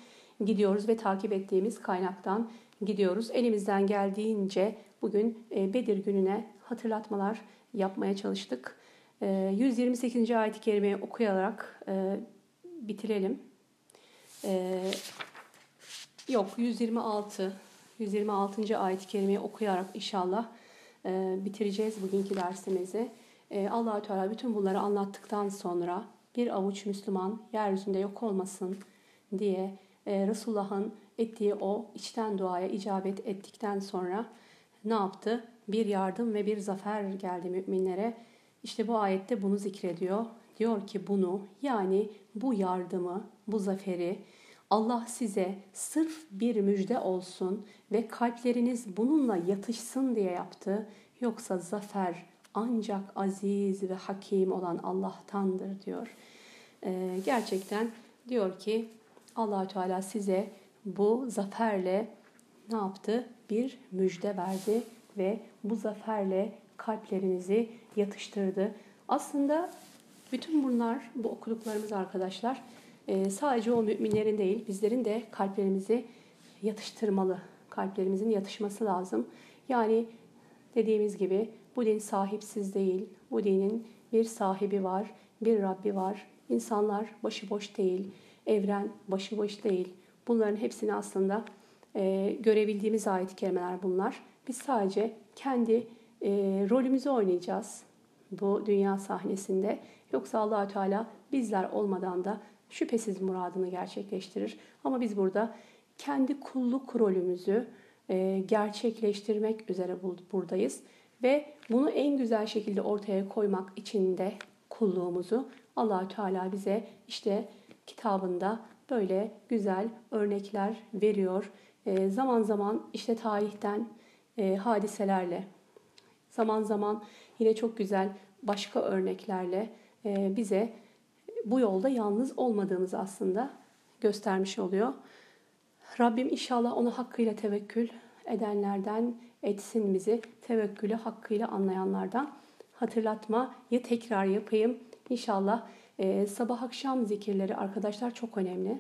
gidiyoruz ve takip ettiğimiz kaynaktan gidiyoruz. Elimizden geldiğince bugün e, Bedir gününe hatırlatmalar yapmaya çalıştık. 128. E, ayet-i kerimeyi okuyarak e, bitirelim. Yok 126 126. ayet-i kerimeyi okuyarak inşallah bitireceğiz bugünkü dersimizi. allah Teala bütün bunları anlattıktan sonra bir avuç Müslüman yeryüzünde yok olmasın diye Resulullah'ın ettiği o içten duaya icabet ettikten sonra ne yaptı? Bir yardım ve bir zafer geldi müminlere. İşte bu ayette bunu zikrediyor. Diyor ki bunu yani bu yardımı, bu zaferi Allah size sırf bir müjde olsun ve kalpleriniz bununla yatışsın diye yaptı. Yoksa zafer ancak aziz ve hakim olan Allah'tandır diyor. Ee, gerçekten diyor ki allah Teala size bu zaferle ne yaptı? Bir müjde verdi ve bu zaferle kalplerinizi yatıştırdı. Aslında bütün bunlar, bu okuduklarımız arkadaşlar e, sadece o müminlerin değil, bizlerin de kalplerimizi yatıştırmalı. Kalplerimizin yatışması lazım. Yani dediğimiz gibi bu din sahipsiz değil. Bu dinin bir sahibi var, bir Rabbi var. İnsanlar başıboş değil. Evren başıboş değil. Bunların hepsini aslında e, görebildiğimiz ayet kelimeler bunlar. Biz sadece kendi e, rolümüzü oynayacağız bu dünya sahnesinde. Yoksa allah Teala bizler olmadan da şüphesiz muradını gerçekleştirir. Ama biz burada kendi kulluk rolümüzü e, gerçekleştirmek üzere buradayız. Ve bunu en güzel şekilde ortaya koymak için de kulluğumuzu allah Teala bize işte kitabında böyle güzel örnekler veriyor. E, zaman zaman işte tarihten e, hadiselerle, zaman zaman yine çok güzel başka örneklerle e, bize bu yolda yalnız olmadığımızı aslında göstermiş oluyor. Rabbim inşallah onu hakkıyla tevekkül edenlerden etsin bizi. Tevekkülü hakkıyla anlayanlardan hatırlatmayı tekrar yapayım. İnşallah e, sabah akşam zikirleri arkadaşlar çok önemli.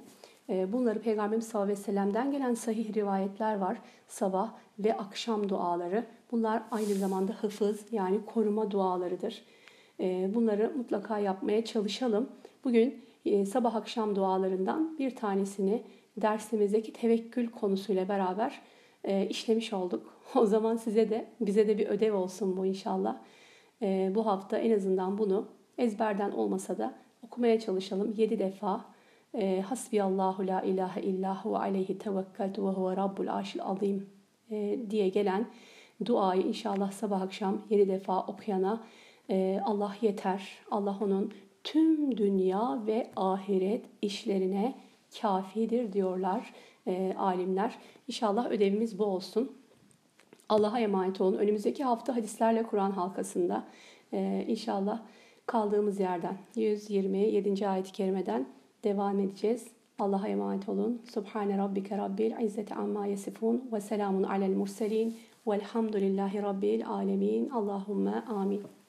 E, bunları Peygamberimiz sallallahu aleyhi ve sellem'den gelen sahih rivayetler var. Sabah ve akşam duaları. Bunlar aynı zamanda hıfız yani koruma dualarıdır. E, bunları mutlaka yapmaya çalışalım. Bugün e, sabah akşam dualarından bir tanesini dersimizdeki tevekkül konusuyla beraber e, işlemiş olduk. <laughs> O zaman size de bize de bir ödev olsun bu inşallah. E, bu hafta en azından bunu ezberden olmasa da okumaya çalışalım. 7 defa Hasbiyallahu la ilahe illahu aleyhi tevekkeltu ve huve rabbul arşil azim diye gelen duayı inşallah sabah akşam yedi defa okuyana Allah yeter. Allah onun tüm dünya ve ahiret işlerine kafidir diyorlar e, alimler. İnşallah ödevimiz bu olsun. Allah'a emanet olun. Önümüzdeki hafta hadislerle Kur'an halkasında e, inşallah kaldığımız yerden 127. ayet-i kerimeden devam edeceğiz. Allah'a emanet olun. Subhane rabbike rabbil izzeti amma yasifun ve selamun alel murselin velhamdülillahi rabbil alemin. Allahümme amin.